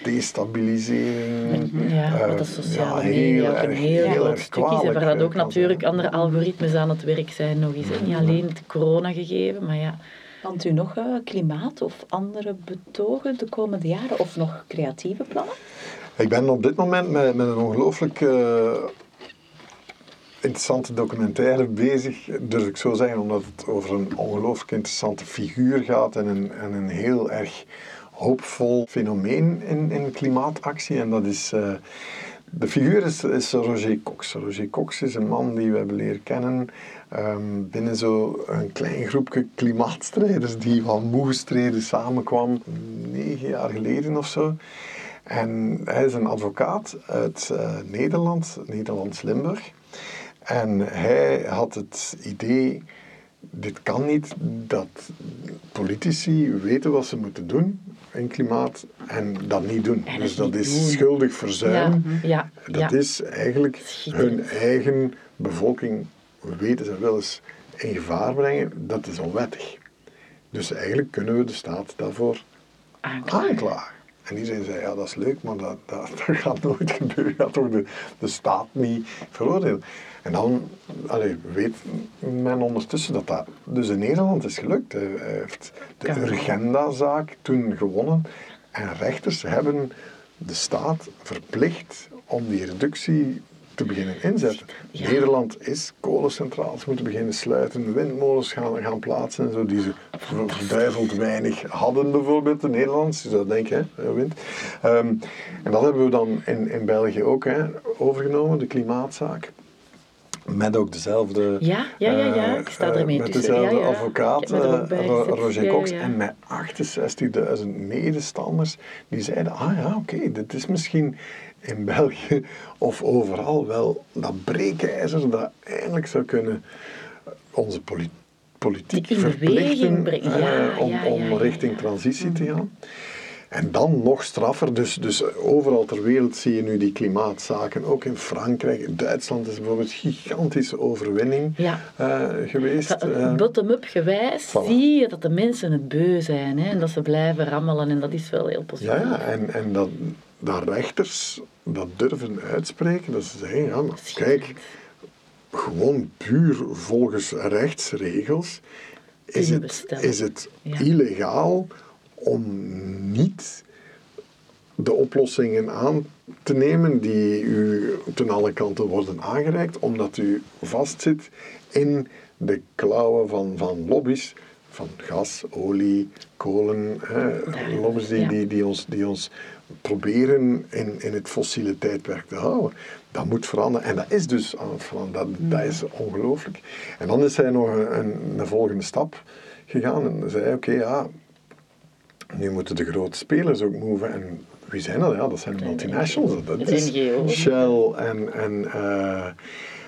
destabilisering. Ja, wat de sociale ja, media ook een heel, heel groot stuk is. Waar dat ook natuurlijk andere algoritmes aan het werk zijn nog eens. Niet alleen het corona gegeven, maar ja. Want u nog eh, klimaat of andere betogen de komende jaren of nog creatieve plannen? Ik ben op dit moment met, met een ongelooflijk eh, interessante documentaire bezig, durf ik zo zeggen, omdat het over een ongelooflijk interessante figuur gaat en een, en een heel erg hoopvol fenomeen in, in klimaatactie. En dat is, eh, de figuur is, is Roger Cox. Roger Cox is een man die we hebben leren kennen ehm, binnen zo'n klein groepje klimaatstrijders die van moegestreden samenkwam, negen jaar geleden of zo. En hij is een advocaat uit eh, Nederland, Nederlands-Limburg. En hij had het idee, dit kan niet, dat politici weten wat ze moeten doen in klimaat en dat niet doen. En dus dat is doen. schuldig verzuim. Ja, ja, Dat is eigenlijk hun eigen bevolking weten ze wel eens in gevaar brengen. Dat is onwettig. Dus eigenlijk kunnen we de staat daarvoor Aanklagen. aanklagen. En iedereen zei, ja dat is leuk, maar dat, dat, [LAUGHS] dat gaat nooit gebeuren. Gaat toch de, de staat niet veroordelen. En dan allee, weet men ondertussen dat dat dus in Nederland is gelukt. Hij heeft de. Urgenda-zaak toen gewonnen. En rechters hebben de staat verplicht om die reductie te beginnen inzetten. Ja. Nederland is kolencentrales moeten beginnen sluiten, windmolens gaan, gaan plaatsen en zo, die ze ver- verduiveld weinig hadden bijvoorbeeld, de Nederlanders. Je zou denken, hè, eh, wind. Ehm, en dat hebben we dan in, in België ook hè, overgenomen, de klimaatzaak. Met ook dezelfde... Ja, ja, ja, ja. eh, Ik sta eh, ermee Met tussen. dezelfde Ja, ja. advocaat, er eh. Roger Cox. ja. En met 68.000 medestanders die zeiden, ah ja, oké, dit is misschien in België of overal wel dat breekijzer dat eigenlijk zou kunnen onze poli- politiek beweging verplichten brengen. eh, om, ja, ja, om richting transitie te gaan. En dan nog straffer, dus, dus overal ter wereld zie je nu die klimaatzaken, ook in Frankrijk, in Duitsland is bijvoorbeeld een gigantische overwinning eh, geweest. eh. Bottom-up gewijs Voilà. zie je dat de mensen het beu zijn hè, en dat ze blijven rammelen en dat is wel heel positief. Ja, en, en dat, dat rechters dat durven uitspreken, dat ze zeggen, ja, maar kijk, gewoon puur volgens rechtsregels is het, is het Ja. illegaal om niet de oplossingen aan te nemen die u ten alle kanten worden aangereikt, omdat u vastzit in de klauwen van, van lobby's, van gas, olie, kolen, hè, lobby's die, die, die, ons, die ons proberen in, in het fossiele tijdperk te houden. Dat moet veranderen. En dat is dus aan het veranderen. Dat, dat is ongelooflijk. En dan is hij nog een, een, een volgende stap gegaan en zei, oké, ja, nu moeten de grote spelers ook moven. En wie zijn dat? Ja, dat zijn de multinationals. Dat is. Shell en, en, eh,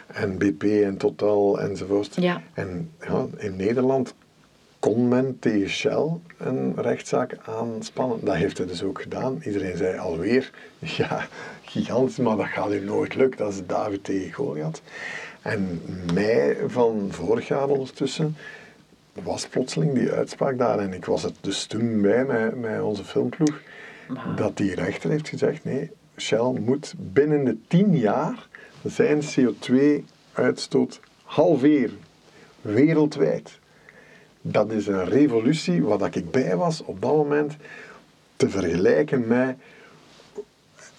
en BP en Total enzovoort. Ja. En ja, in Nederland kon men tegen Shell een rechtszaak aanspannen. Dat heeft hij dus ook gedaan. Iedereen zei alweer, [LAUGHS] ja, gigantisch, maar dat gaat u nooit lukken. Dat is David tegen Goliath. En mei van vorig jaar ondertussen was plotseling die uitspraak daar. En ik was het dus toen bij met, met onze filmploeg. Dat die rechter heeft gezegd, nee, Shell moet binnen de 10 jaar zijn CO2-uitstoot halveren. Wereldwijd. Dat is een revolutie, wat ik bij was op dat moment, te vergelijken met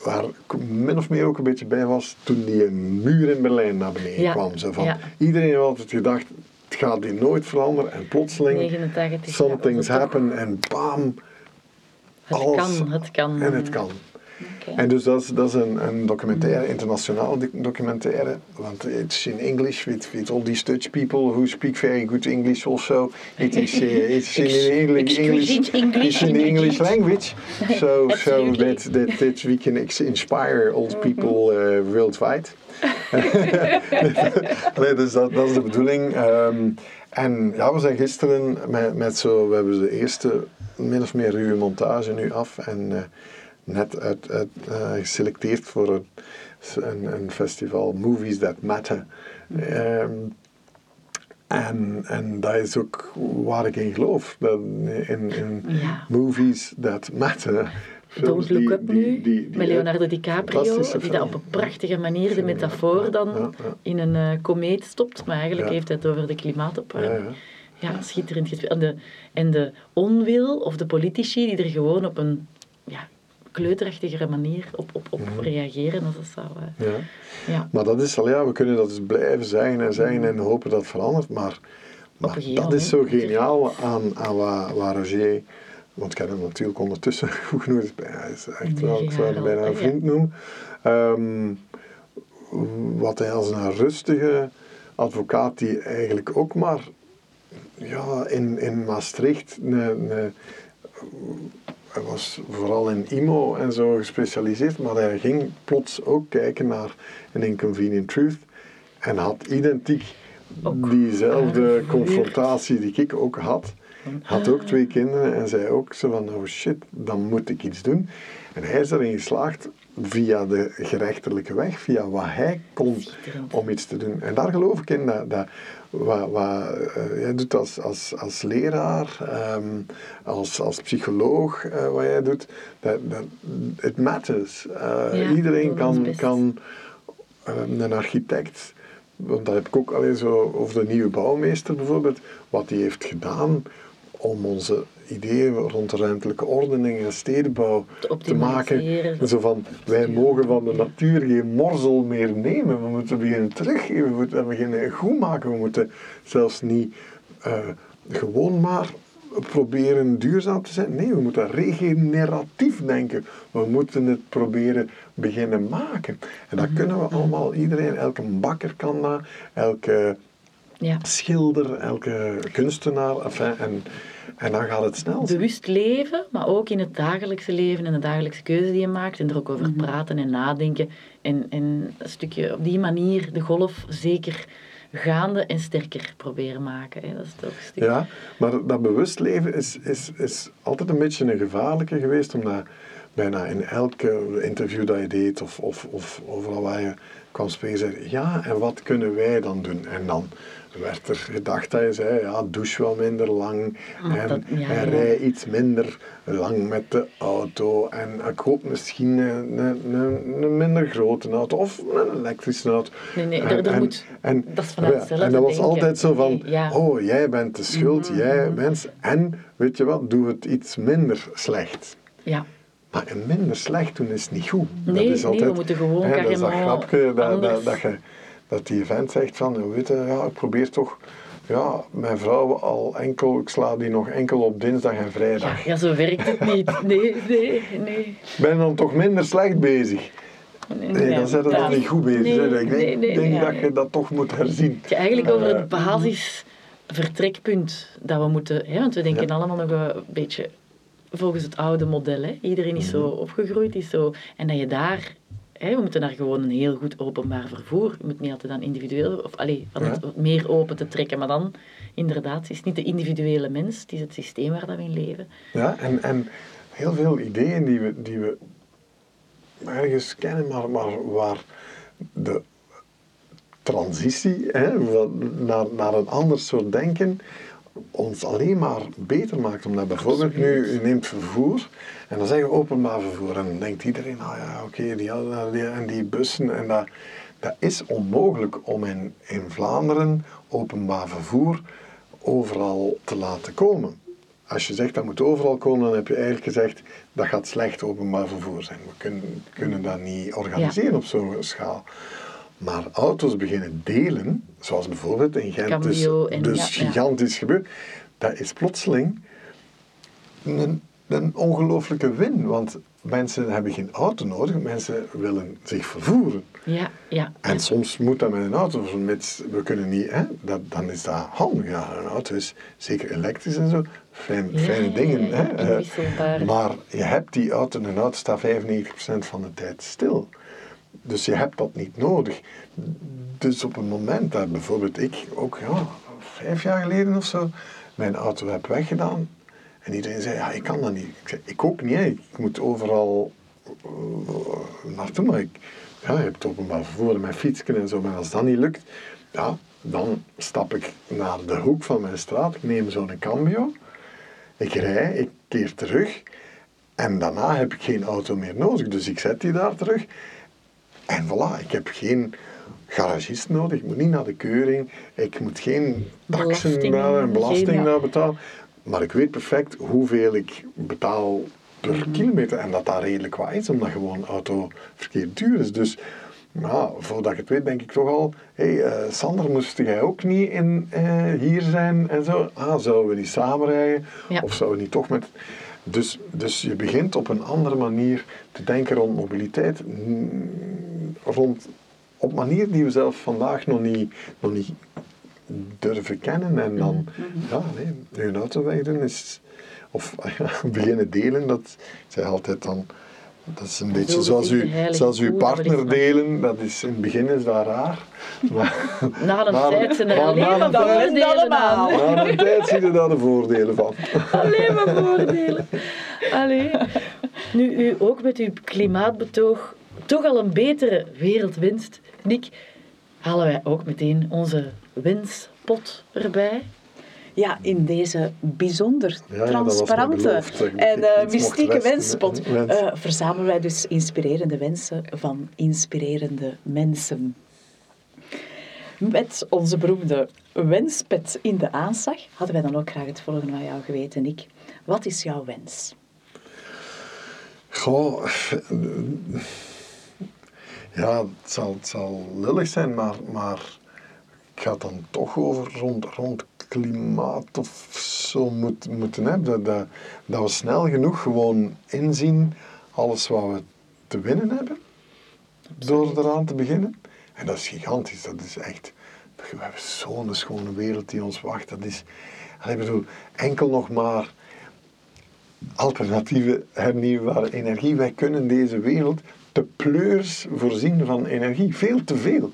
waar ik min of meer ook een beetje bij was toen die muur in Berlijn naar beneden Ja, kwam. Zo van, ja. Iedereen had altijd gedacht, het gaat hier nooit veranderen. En plotseling, 89 jaar some was things het toch- happen en bam, Het alles. kan, het kan. en het kan. En dus dat is, dat is een, een documentaire, internationaal doc- documentaire, want it's in English with, with all these Dutch people who speak very good English also. It is, uh, [LAUGHS] it's in English, English, in the English language, so, [LAUGHS] so that, that, that we can inspire old people uh, worldwide. [LAUGHS] nee, dus dat, dat is de bedoeling. Ehm, en ja, we zijn gisteren met, met zo, we hebben de eerste min of meer ruwe montage nu af en eh, net uit, uit, eh, geselecteerd voor een, een, een festival Movies That Matter. Ehm, en, en dat is ook waar ik in geloof. Dat in, in Ja. movies that matter. Don't Look Up die- nu, die- die- met Leonardo DiCaprio, die dat op een prachtige manier de metafoor dan Ja, ja. in een eh, komeet stopt. Maar eigenlijk heeft hij het over de klimaatopwarming. Ja, schitterend. En de, en de onwil of de politici die er gewoon op een ja, kleuterachtigere manier op, op, op Mhm. reageren. als Dat zou, eh, Ja. ja. Maar dat is al, ja, we kunnen dat dus blijven zeggen en zeggen en hopen dat het verandert. Maar, maar dat moment is zo geniaal aan, aan wat Roger, want ik heb hem natuurlijk ondertussen [LAUGHS] goed genoeg, hij is echt wel, ik zou hem bijna een vriend noemen. Ehm, wat hij als een rustige advocaat, die eigenlijk ook maar ja, in, in Maastricht een, een, hij was vooral in IMO en zo gespecialiseerd, maar hij ging plots ook kijken naar een Inconvenient Truth en had identiek Ook diezelfde confrontatie die ik ook had. Had ook twee kinderen en zei ook zo van, oh shit, dan moet ik iets doen. En hij is erin geslaagd via de gerechtelijke weg, via wat hij kon om iets te doen. En daar geloof ik in, dat, dat wat, wat eh, jij doet als, als, als leraar, ehm, als, als psycholoog, eh, wat jij doet, dat, dat, it matters. Eh, Ja, iedereen kan, kan eh, een architect, want dat heb ik ook alleen zo over de nieuwe bouwmeester bijvoorbeeld, wat die heeft gedaan om onze ideeën rond de ruimtelijke ordening en stedenbouw Te maken. Zo van, wij mogen van de natuur geen morzel meer nemen. We moeten beginnen teruggeven, we moeten beginnen goed maken. We moeten zelfs niet eh, gewoon maar proberen duurzaam te zijn. Nee, we moeten regeneratief denken. We moeten het proberen beginnen maken. En dat kunnen we allemaal, iedereen, elke bakker kan dat, elke Ja. schilder, elke kunstenaar. Enfin, en, en dan gaat het snel. Bewust leven, maar ook in het dagelijkse leven en de dagelijkse keuze die je maakt. En er ook over praten en nadenken. En, en een stukje op die manier de golf zeker gaande en sterker proberen maken. Hè. Dat is toch een stuk... Ja, maar dat bewust leven is, is, is altijd een beetje een gevaarlijke geweest, omdat bijna in elke interview dat je deed of, of, of overal waar je kwam spreken, zei je, ja, en wat kunnen wij dan doen? En dan werd er gedacht dat je zei, ja, douche wel minder lang Maar en, dat- ja, en ja. rij iets minder lang met de auto en ik koop misschien een, een, een, minder grote auto of een elektrische auto. Nee, nee, En- er en- moet- en, dat is vanuit En dat was denken. altijd zo van, Nee, ja. oh, jij bent de schuld, jij bent... En, weet je wat, doe het iets minder slecht. Ja. Maar een minder slecht doen is niet goed. Nee, dat is nee, altijd, we moeten gewoon hè, Dat is dat grapje dat, dat, dat, je, dat die vent zegt van, weet je, ja, ik probeer toch... Ja, mijn vrouw al enkel, ik sla die nog enkel op dinsdag en Ja, vrijdag. ja, zo werkt het niet. Nee, nee, nee. Ik ben dan toch minder slecht bezig. Nee, Ja, dan zijn we ja. dan niet goed bezig. Nee. Ik denk, nee, nee, denk ja. dat je dat toch moet herzien. Is eigenlijk over Eh, het basisvertrekpunt dat we moeten... Hè, want we denken Ja. allemaal nog een beetje volgens het oude model. Hè. Iedereen is zo Mhm. opgegroeid. Is zo, en dat je daar... Hè, we moeten daar gewoon een heel goed openbaar vervoer... Je moet niet altijd dan individueel... Of allee, van het Ja. meer open te trekken. Maar dan, inderdaad, het is niet de individuele mens. Het is het systeem waar dat we in leven. Ja, en, en heel veel ideeën die we, die we ergens kennen, maar, maar waar de transitie hè, van- naar, naar een ander soort denken ons alleen maar beter maakt. Omdat bijvoorbeeld nu, u neemt vervoer en dan zeggen we openbaar vervoer. En dan denkt iedereen, nou ja, oké, die, die, en die bussen. En dat, dat is onmogelijk om in, in Vlaanderen openbaar vervoer overal te laten komen. Als je zegt dat moet overal komen, dan heb je eigenlijk gezegd dat gaat slecht openbaar vervoer zijn. We kunnen, kunnen dat niet organiseren op zo'n schaal. Maar auto's beginnen delen, zoals bijvoorbeeld in Gent, dus, dus gigantisch gebeurd, dat is plotseling een, een ongelooflijke win. Want mensen hebben geen auto nodig, mensen willen zich vervoeren. Ja, ja. En soms moet dat met een auto, we kunnen niet, hè, dat, dan is dat handig. Ja, een auto is zeker elektrisch en zo, fijn, fijne dingen. hè, eh, maar je hebt die auto, een auto staat 95% van de tijd stil. Dus je hebt dat niet nodig. Dus op het moment dat bijvoorbeeld ik ook ja, vijf jaar geleden of zo mijn auto heb weggedaan en iedereen zei, ja, ik kan dat niet. Ik zei, ik ook niet, ik moet overal uh, naartoe, maar ik, ja, je hebt openbaar vervoer met fietsen en zo, maar als dat niet lukt, ja, dan stap ik naar de hoek van mijn straat, ik neem zo'n cambio, ik rij, ik keer terug en daarna heb ik geen auto meer nodig, dus ik zet die daar terug en voilà, ik heb geen garagist nodig, ik moet niet naar de keuring, ik moet geen taxen en belasting naar betalen. Maar ik weet perfect hoeveel ik betaal per mhm. kilometer en dat dat redelijk wat is, omdat gewoon autoverkeer duur is. Dus ja, voordat ik het weet, denk ik toch al, hé hey, uh, Sander, moest jij ook niet in, uh, hier zijn en zo? Ah, zouden we niet samenrijden? Of zouden we niet toch met... Dus, dus je begint op een andere manier te denken rond mobiliteit, rond, op manier die we zelf vandaag nog niet, nog niet durven kennen. En dan, mhm, mhm. ja, nee, auto wegdoen is, of [LAUGHS] beginnen delen, dat, zeg altijd dan, dat is een beetje zoals, u, zoals uw partner delen, dat is in het begin is dat raar. Maar, [LAUGHS] na een tijd zijn er alleen maar voordelen aan. Na een tijd zie je daar de voordelen van. [LAUGHS] Alleen maar voordelen. Allee. Nu, u ook met uw klimaatbetoog toch al een betere wereld wenst, Nick, halen wij ook meteen onze wenspot erbij. Ja, in deze bijzonder transparante en uh, mystieke wenspot uh, verzamelen wij dus inspirerende wensen van inspirerende mensen. Met onze beroemde wenspet in de aanslag hadden wij dan ook graag het volgende van jou geweten, Nick. Wat is jouw wens? Goh, ja, het zal, het zal lullig zijn, maar, maar ik ga dan toch over rond, rond klimaat of zo moet, moeten hebben. Dat, dat, we snel genoeg gewoon inzien alles wat we te winnen hebben door eraan te beginnen. En dat is gigantisch, dat is echt... We hebben zo'n schone wereld die ons wacht. Dat is... Ik bedoel, enkel nog maar alternatieve hernieuwbare energie. Wij kunnen deze wereld te pleurs voorzien van energie. Veel te veel.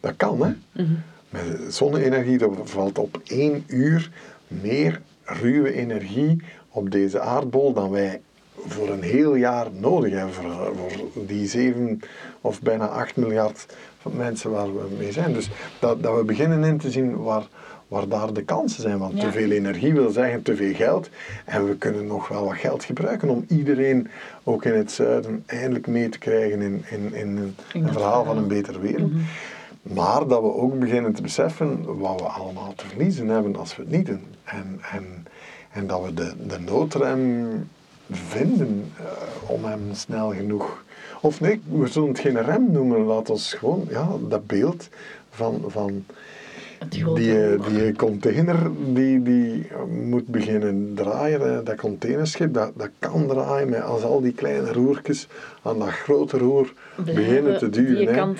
Dat kan, hè. Mhm. Met zonne-energie, valt op één uur meer ruwe energie op deze aardbol dan wij voor een heel jaar nodig hebben. Voor, voor die 7 of bijna 8 miljard mensen waar we mee zijn. Dus dat, dat we beginnen in te zien waar, waar daar de kansen zijn. Want te veel energie wil zeggen te veel geld. En we kunnen nog wel wat geld gebruiken om iedereen, ook in het zuiden, eindelijk mee te krijgen in, in, in een, een verhaal van een betere wereld. Mhm. Maar dat we ook beginnen te beseffen wat we allemaal te verliezen hebben als we het niet doen. En, en, en dat we de, de noodrem vinden uh, om hem snel genoeg. Of nee, we zullen het geen rem noemen, laat ons gewoon ja, dat beeld van, van die, die container die, die moet beginnen draaien, dat containerschip, dat, dat kan draaien met als al die kleine roertjes aan dat grote roer beginnen te duwen.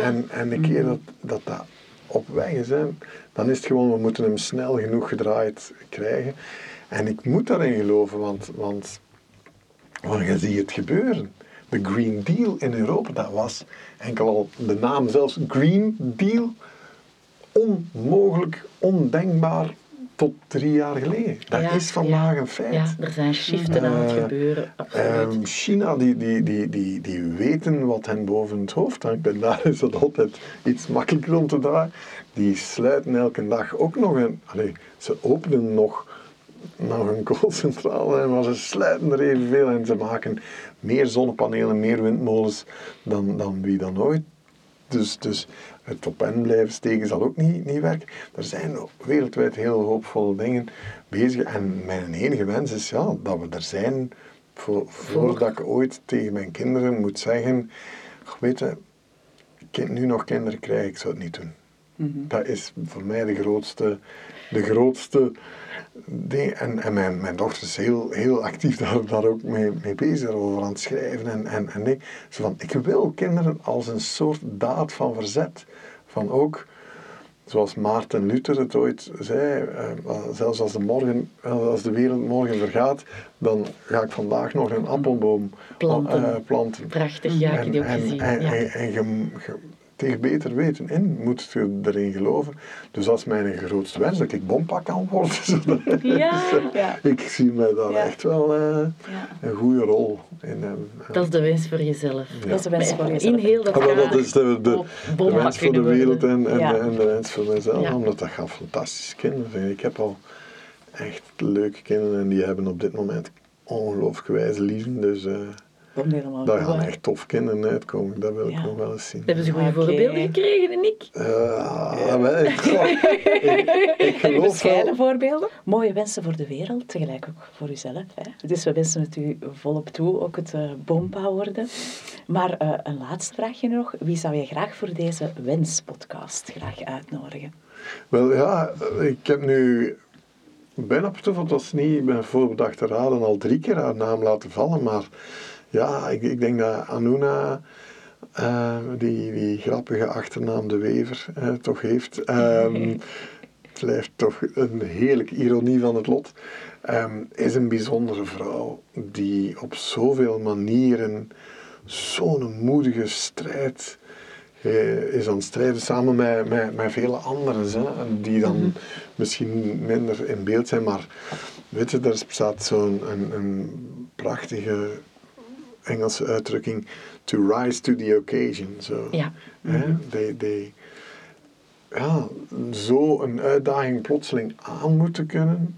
en, en de keer dat, dat dat op weg is, hè, dan is het gewoon, we moeten hem snel genoeg gedraaid krijgen. En ik moet daarin geloven, want, want, want je ziet het gebeuren. De Green Deal in Europa, dat was enkel al de naam zelfs Green Deal onmogelijk, ondenkbaar tot drie jaar geleden. Dat Ja, is vandaag ja, een feit. Ja, er zijn shiften aan het Eh, gebeuren. Absoluut. Ehm, China, die, die, die, die, die weten wat hen boven het hoofd hangt. En daar is het altijd iets makkelijker om te draaien. Die sluiten elke dag ook nog een... Allee, ze openen nog, nog een koolcentrale, maar ze sluiten er evenveel. En ze maken meer zonnepanelen, meer windmolens dan, dan wie dan ooit. Dus, dus het op hen blijven steken zal ook niet, niet werken. Er zijn wereldwijd heel hoopvolle dingen bezig. En mijn enige wens is ja, dat we er zijn voor, voordat ik ooit tegen mijn kinderen moet zeggen: "Goh, Weet je, kind, nu nog kinderen krijgen, ik zou het niet doen. Dat is voor mij de grootste, de grootste ding. En, en mijn, mijn dochter is heel, heel actief daar, daar ook mee, mee bezig, over aan het schrijven. En, en, en nee, zo van, ik wil kinderen als een soort daad van verzet. Van ook, zoals Maarten Luther het ooit zei, eh, zelfs als de, morgen, als de wereld morgen vergaat, dan ga ik vandaag nog een appelboom Planten. eh, planten. Prachtig, ja, ik die ook en, gezien. en, ja. en, en tegen beter weten in moet je erin geloven. Dus dat is mijn grootste wens, dat ik bompa kan worden. [LAUGHS] Ja. [LAUGHS] Ja. ik zie mij daar Ja. echt wel eh, Ja. een goede rol in hebben. Dat is de wens voor jezelf. Dat is de wens voor In jezelf. heel dat Ja, maar dat kader is de, wens voor de wereld en, en, Ja. de, en de wens voor mezelf, Ja. omdat dat gaat fantastische kinderen zijn. Ik heb al echt leuke kinderen en die hebben op dit moment ongelooflijk wijze lieven, dus eh, Komt helemaal daar gaan echt tof kinderen uitkomen. Dat wil ik Ja. nog wel eens zien. Hebben ze goede voorbeelden gekregen en ik? Eh, wel, ik, [LAUGHS] ik, ik geloof bescheiden wel. voorbeelden. Mooie wensen voor de wereld, tegelijk ook voor uzelf. Hè. Dus we wensen het u volop toe, ook het uh, bompa worden. Maar eh, een laatste vraagje nog. Wie zou je graag voor deze wenspodcast graag uitnodigen? Wel ja, ik heb nu bijna op toeval, het was niet bij voorbedachte raden, al drie keer haar naam laten vallen. Maar ja, ik, ik denk dat Anuna, eh, die, die grappige achternaam De Wever, eh, toch heeft. Ehm, het blijft toch een heerlijke ironie van het lot. Ehm, is een bijzondere vrouw die op zoveel manieren zo'n moedige strijd eh, is aan het strijden samen met, met, met vele anderen, hè, die dan misschien minder in beeld zijn, maar weet je, er bestaat zo'n een, een prachtige Engelse uitdrukking, to rise to the occasion. Zo. Ja. Die, ja, zo een uitdaging plotseling aan moeten kunnen,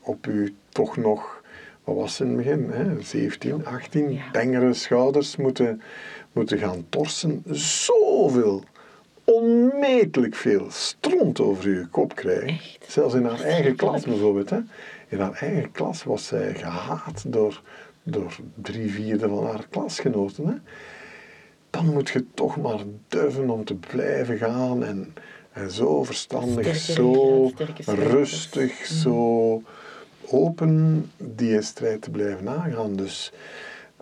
op u toch nog, wat was in het begin, hè, 17, 18, Ja. tengere schouders moeten, moeten gaan torsen, zoveel, onmetelijk veel stront over uw kop krijgen. Echt? Zelfs in haar eigen klas bijvoorbeeld. Hè. In haar eigen klas was zij gehaat door, door drie vierde van haar klasgenoten. Hè. Dan moet je toch maar durven om te blijven gaan en, en zo verstandig, zo rustig, zo open die strijd te blijven aangaan. Dus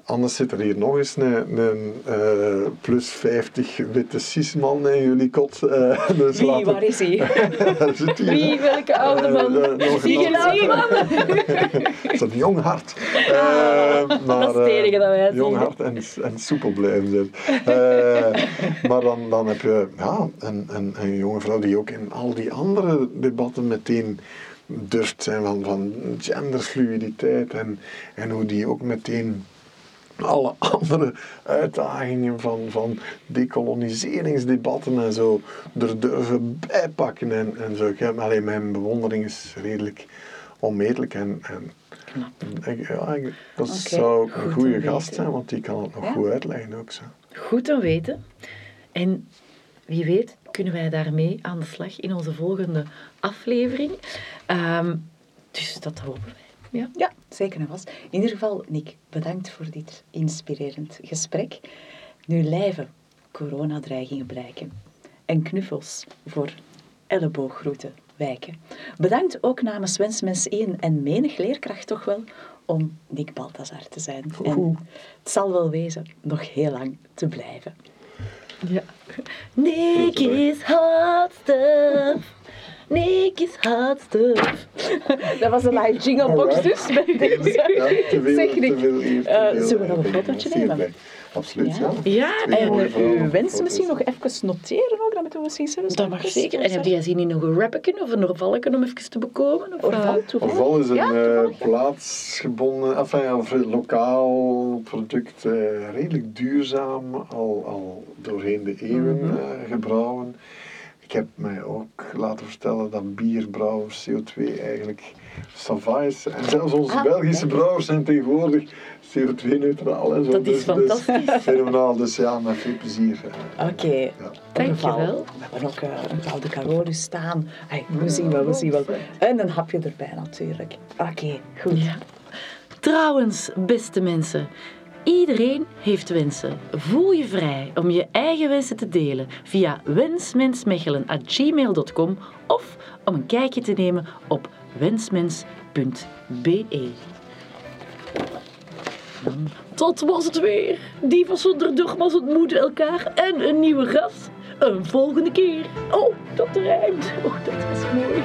anders zit er hier nog eens een, een eh, plus 50 witte cisman in jullie kot. eh, [LAUGHS] dus Wie, laten- waar is hij? [LAUGHS] Wie, welke oude man? Eh, eh, nog- Zie je nog- man? [LAUGHS] Dat is een jong hart. Eh, maar, dat is het dat wij eh, Jong hart en, en soepel blijven zijn. Eh, maar dan, dan heb je ja, een, een, een jonge vrouw die ook in al die andere debatten meteen durft zijn van, van genderfluiditeit en, en hoe die ook meteen alle [LAUGHS] andere uitdagingen van, van decoloniseringsdebatten en zo er durven bijpakken en, en zo. Ik heb, alleen mijn bewondering is redelijk onmetelijk en, en ik, ja, ik, dat zou een goede weten. gast zijn, want die kan het nog Ja? goed uitleggen ook zo. Goed te weten. En wie weet kunnen wij daarmee aan de slag in onze volgende aflevering. Ehm, dus dat hopen wij. Ja. Ja, zeker en vast. In ieder geval, Nick, bedankt voor dit inspirerend gesprek. Nu lijven coronadreigingen blijken en knuffels voor ellebooggroeten wijken. Bedankt ook namens Wensmens 1 en menig leerkracht toch wel om Nick Balthazar te zijn. En het zal wel wezen nog heel lang te blijven. ja. Nick is hot stuff. [LAUGHS] Nick is hot stuff. [LAUGHS] Dat was een live jinglebox dus. Bij deze. Ja, te veel, Zeg, Nick, eh, zullen we nog een eh, fotootje nemen? Absoluut, ja. Ja. En mooie eh, vrouwen uw op wens foto's. misschien nog even noteren ook, dat moeten we misschien zelfs dat mag zeker. En heb jij zin in nog een rappetje of een orvalken om even te bekomen? Of, eh, Orval, toevallig? Orval is een Ja, eh, plaatsgebonden, enfin, lokaal product, eh, redelijk duurzaam, al, al doorheen de eeuwen Mhm. eh, gebrouwen. Ik heb mij ook laten vertellen dat bierbrouwers CO2 eigenlijk sava is. En zelfs onze Ah, Belgische brouwers zijn tegenwoordig CO2-neutraal en zo. Dat is Dus- dus fantastisch. fenomenaal, dus ja, met veel plezier. eh. Oké, Ja. Dankjewel. We hebben ook eh, een gouden Carolus staan. Hey, we zien wel, we zien wel. En een hapje erbij natuurlijk. Oké, goed. Ja. Trouwens, beste mensen, iedereen heeft wensen. Voel je vrij om je eigen wensen te delen via wensmensmechelen.gmail.com of om een kijkje te nemen op wensmens.be. Dan Tot was het weer. Dieven zonder dogma's ontmoeten elkaar en een nieuwe gast. Een volgende keer. Oh, dat rijmt. Oh, dat was mooi.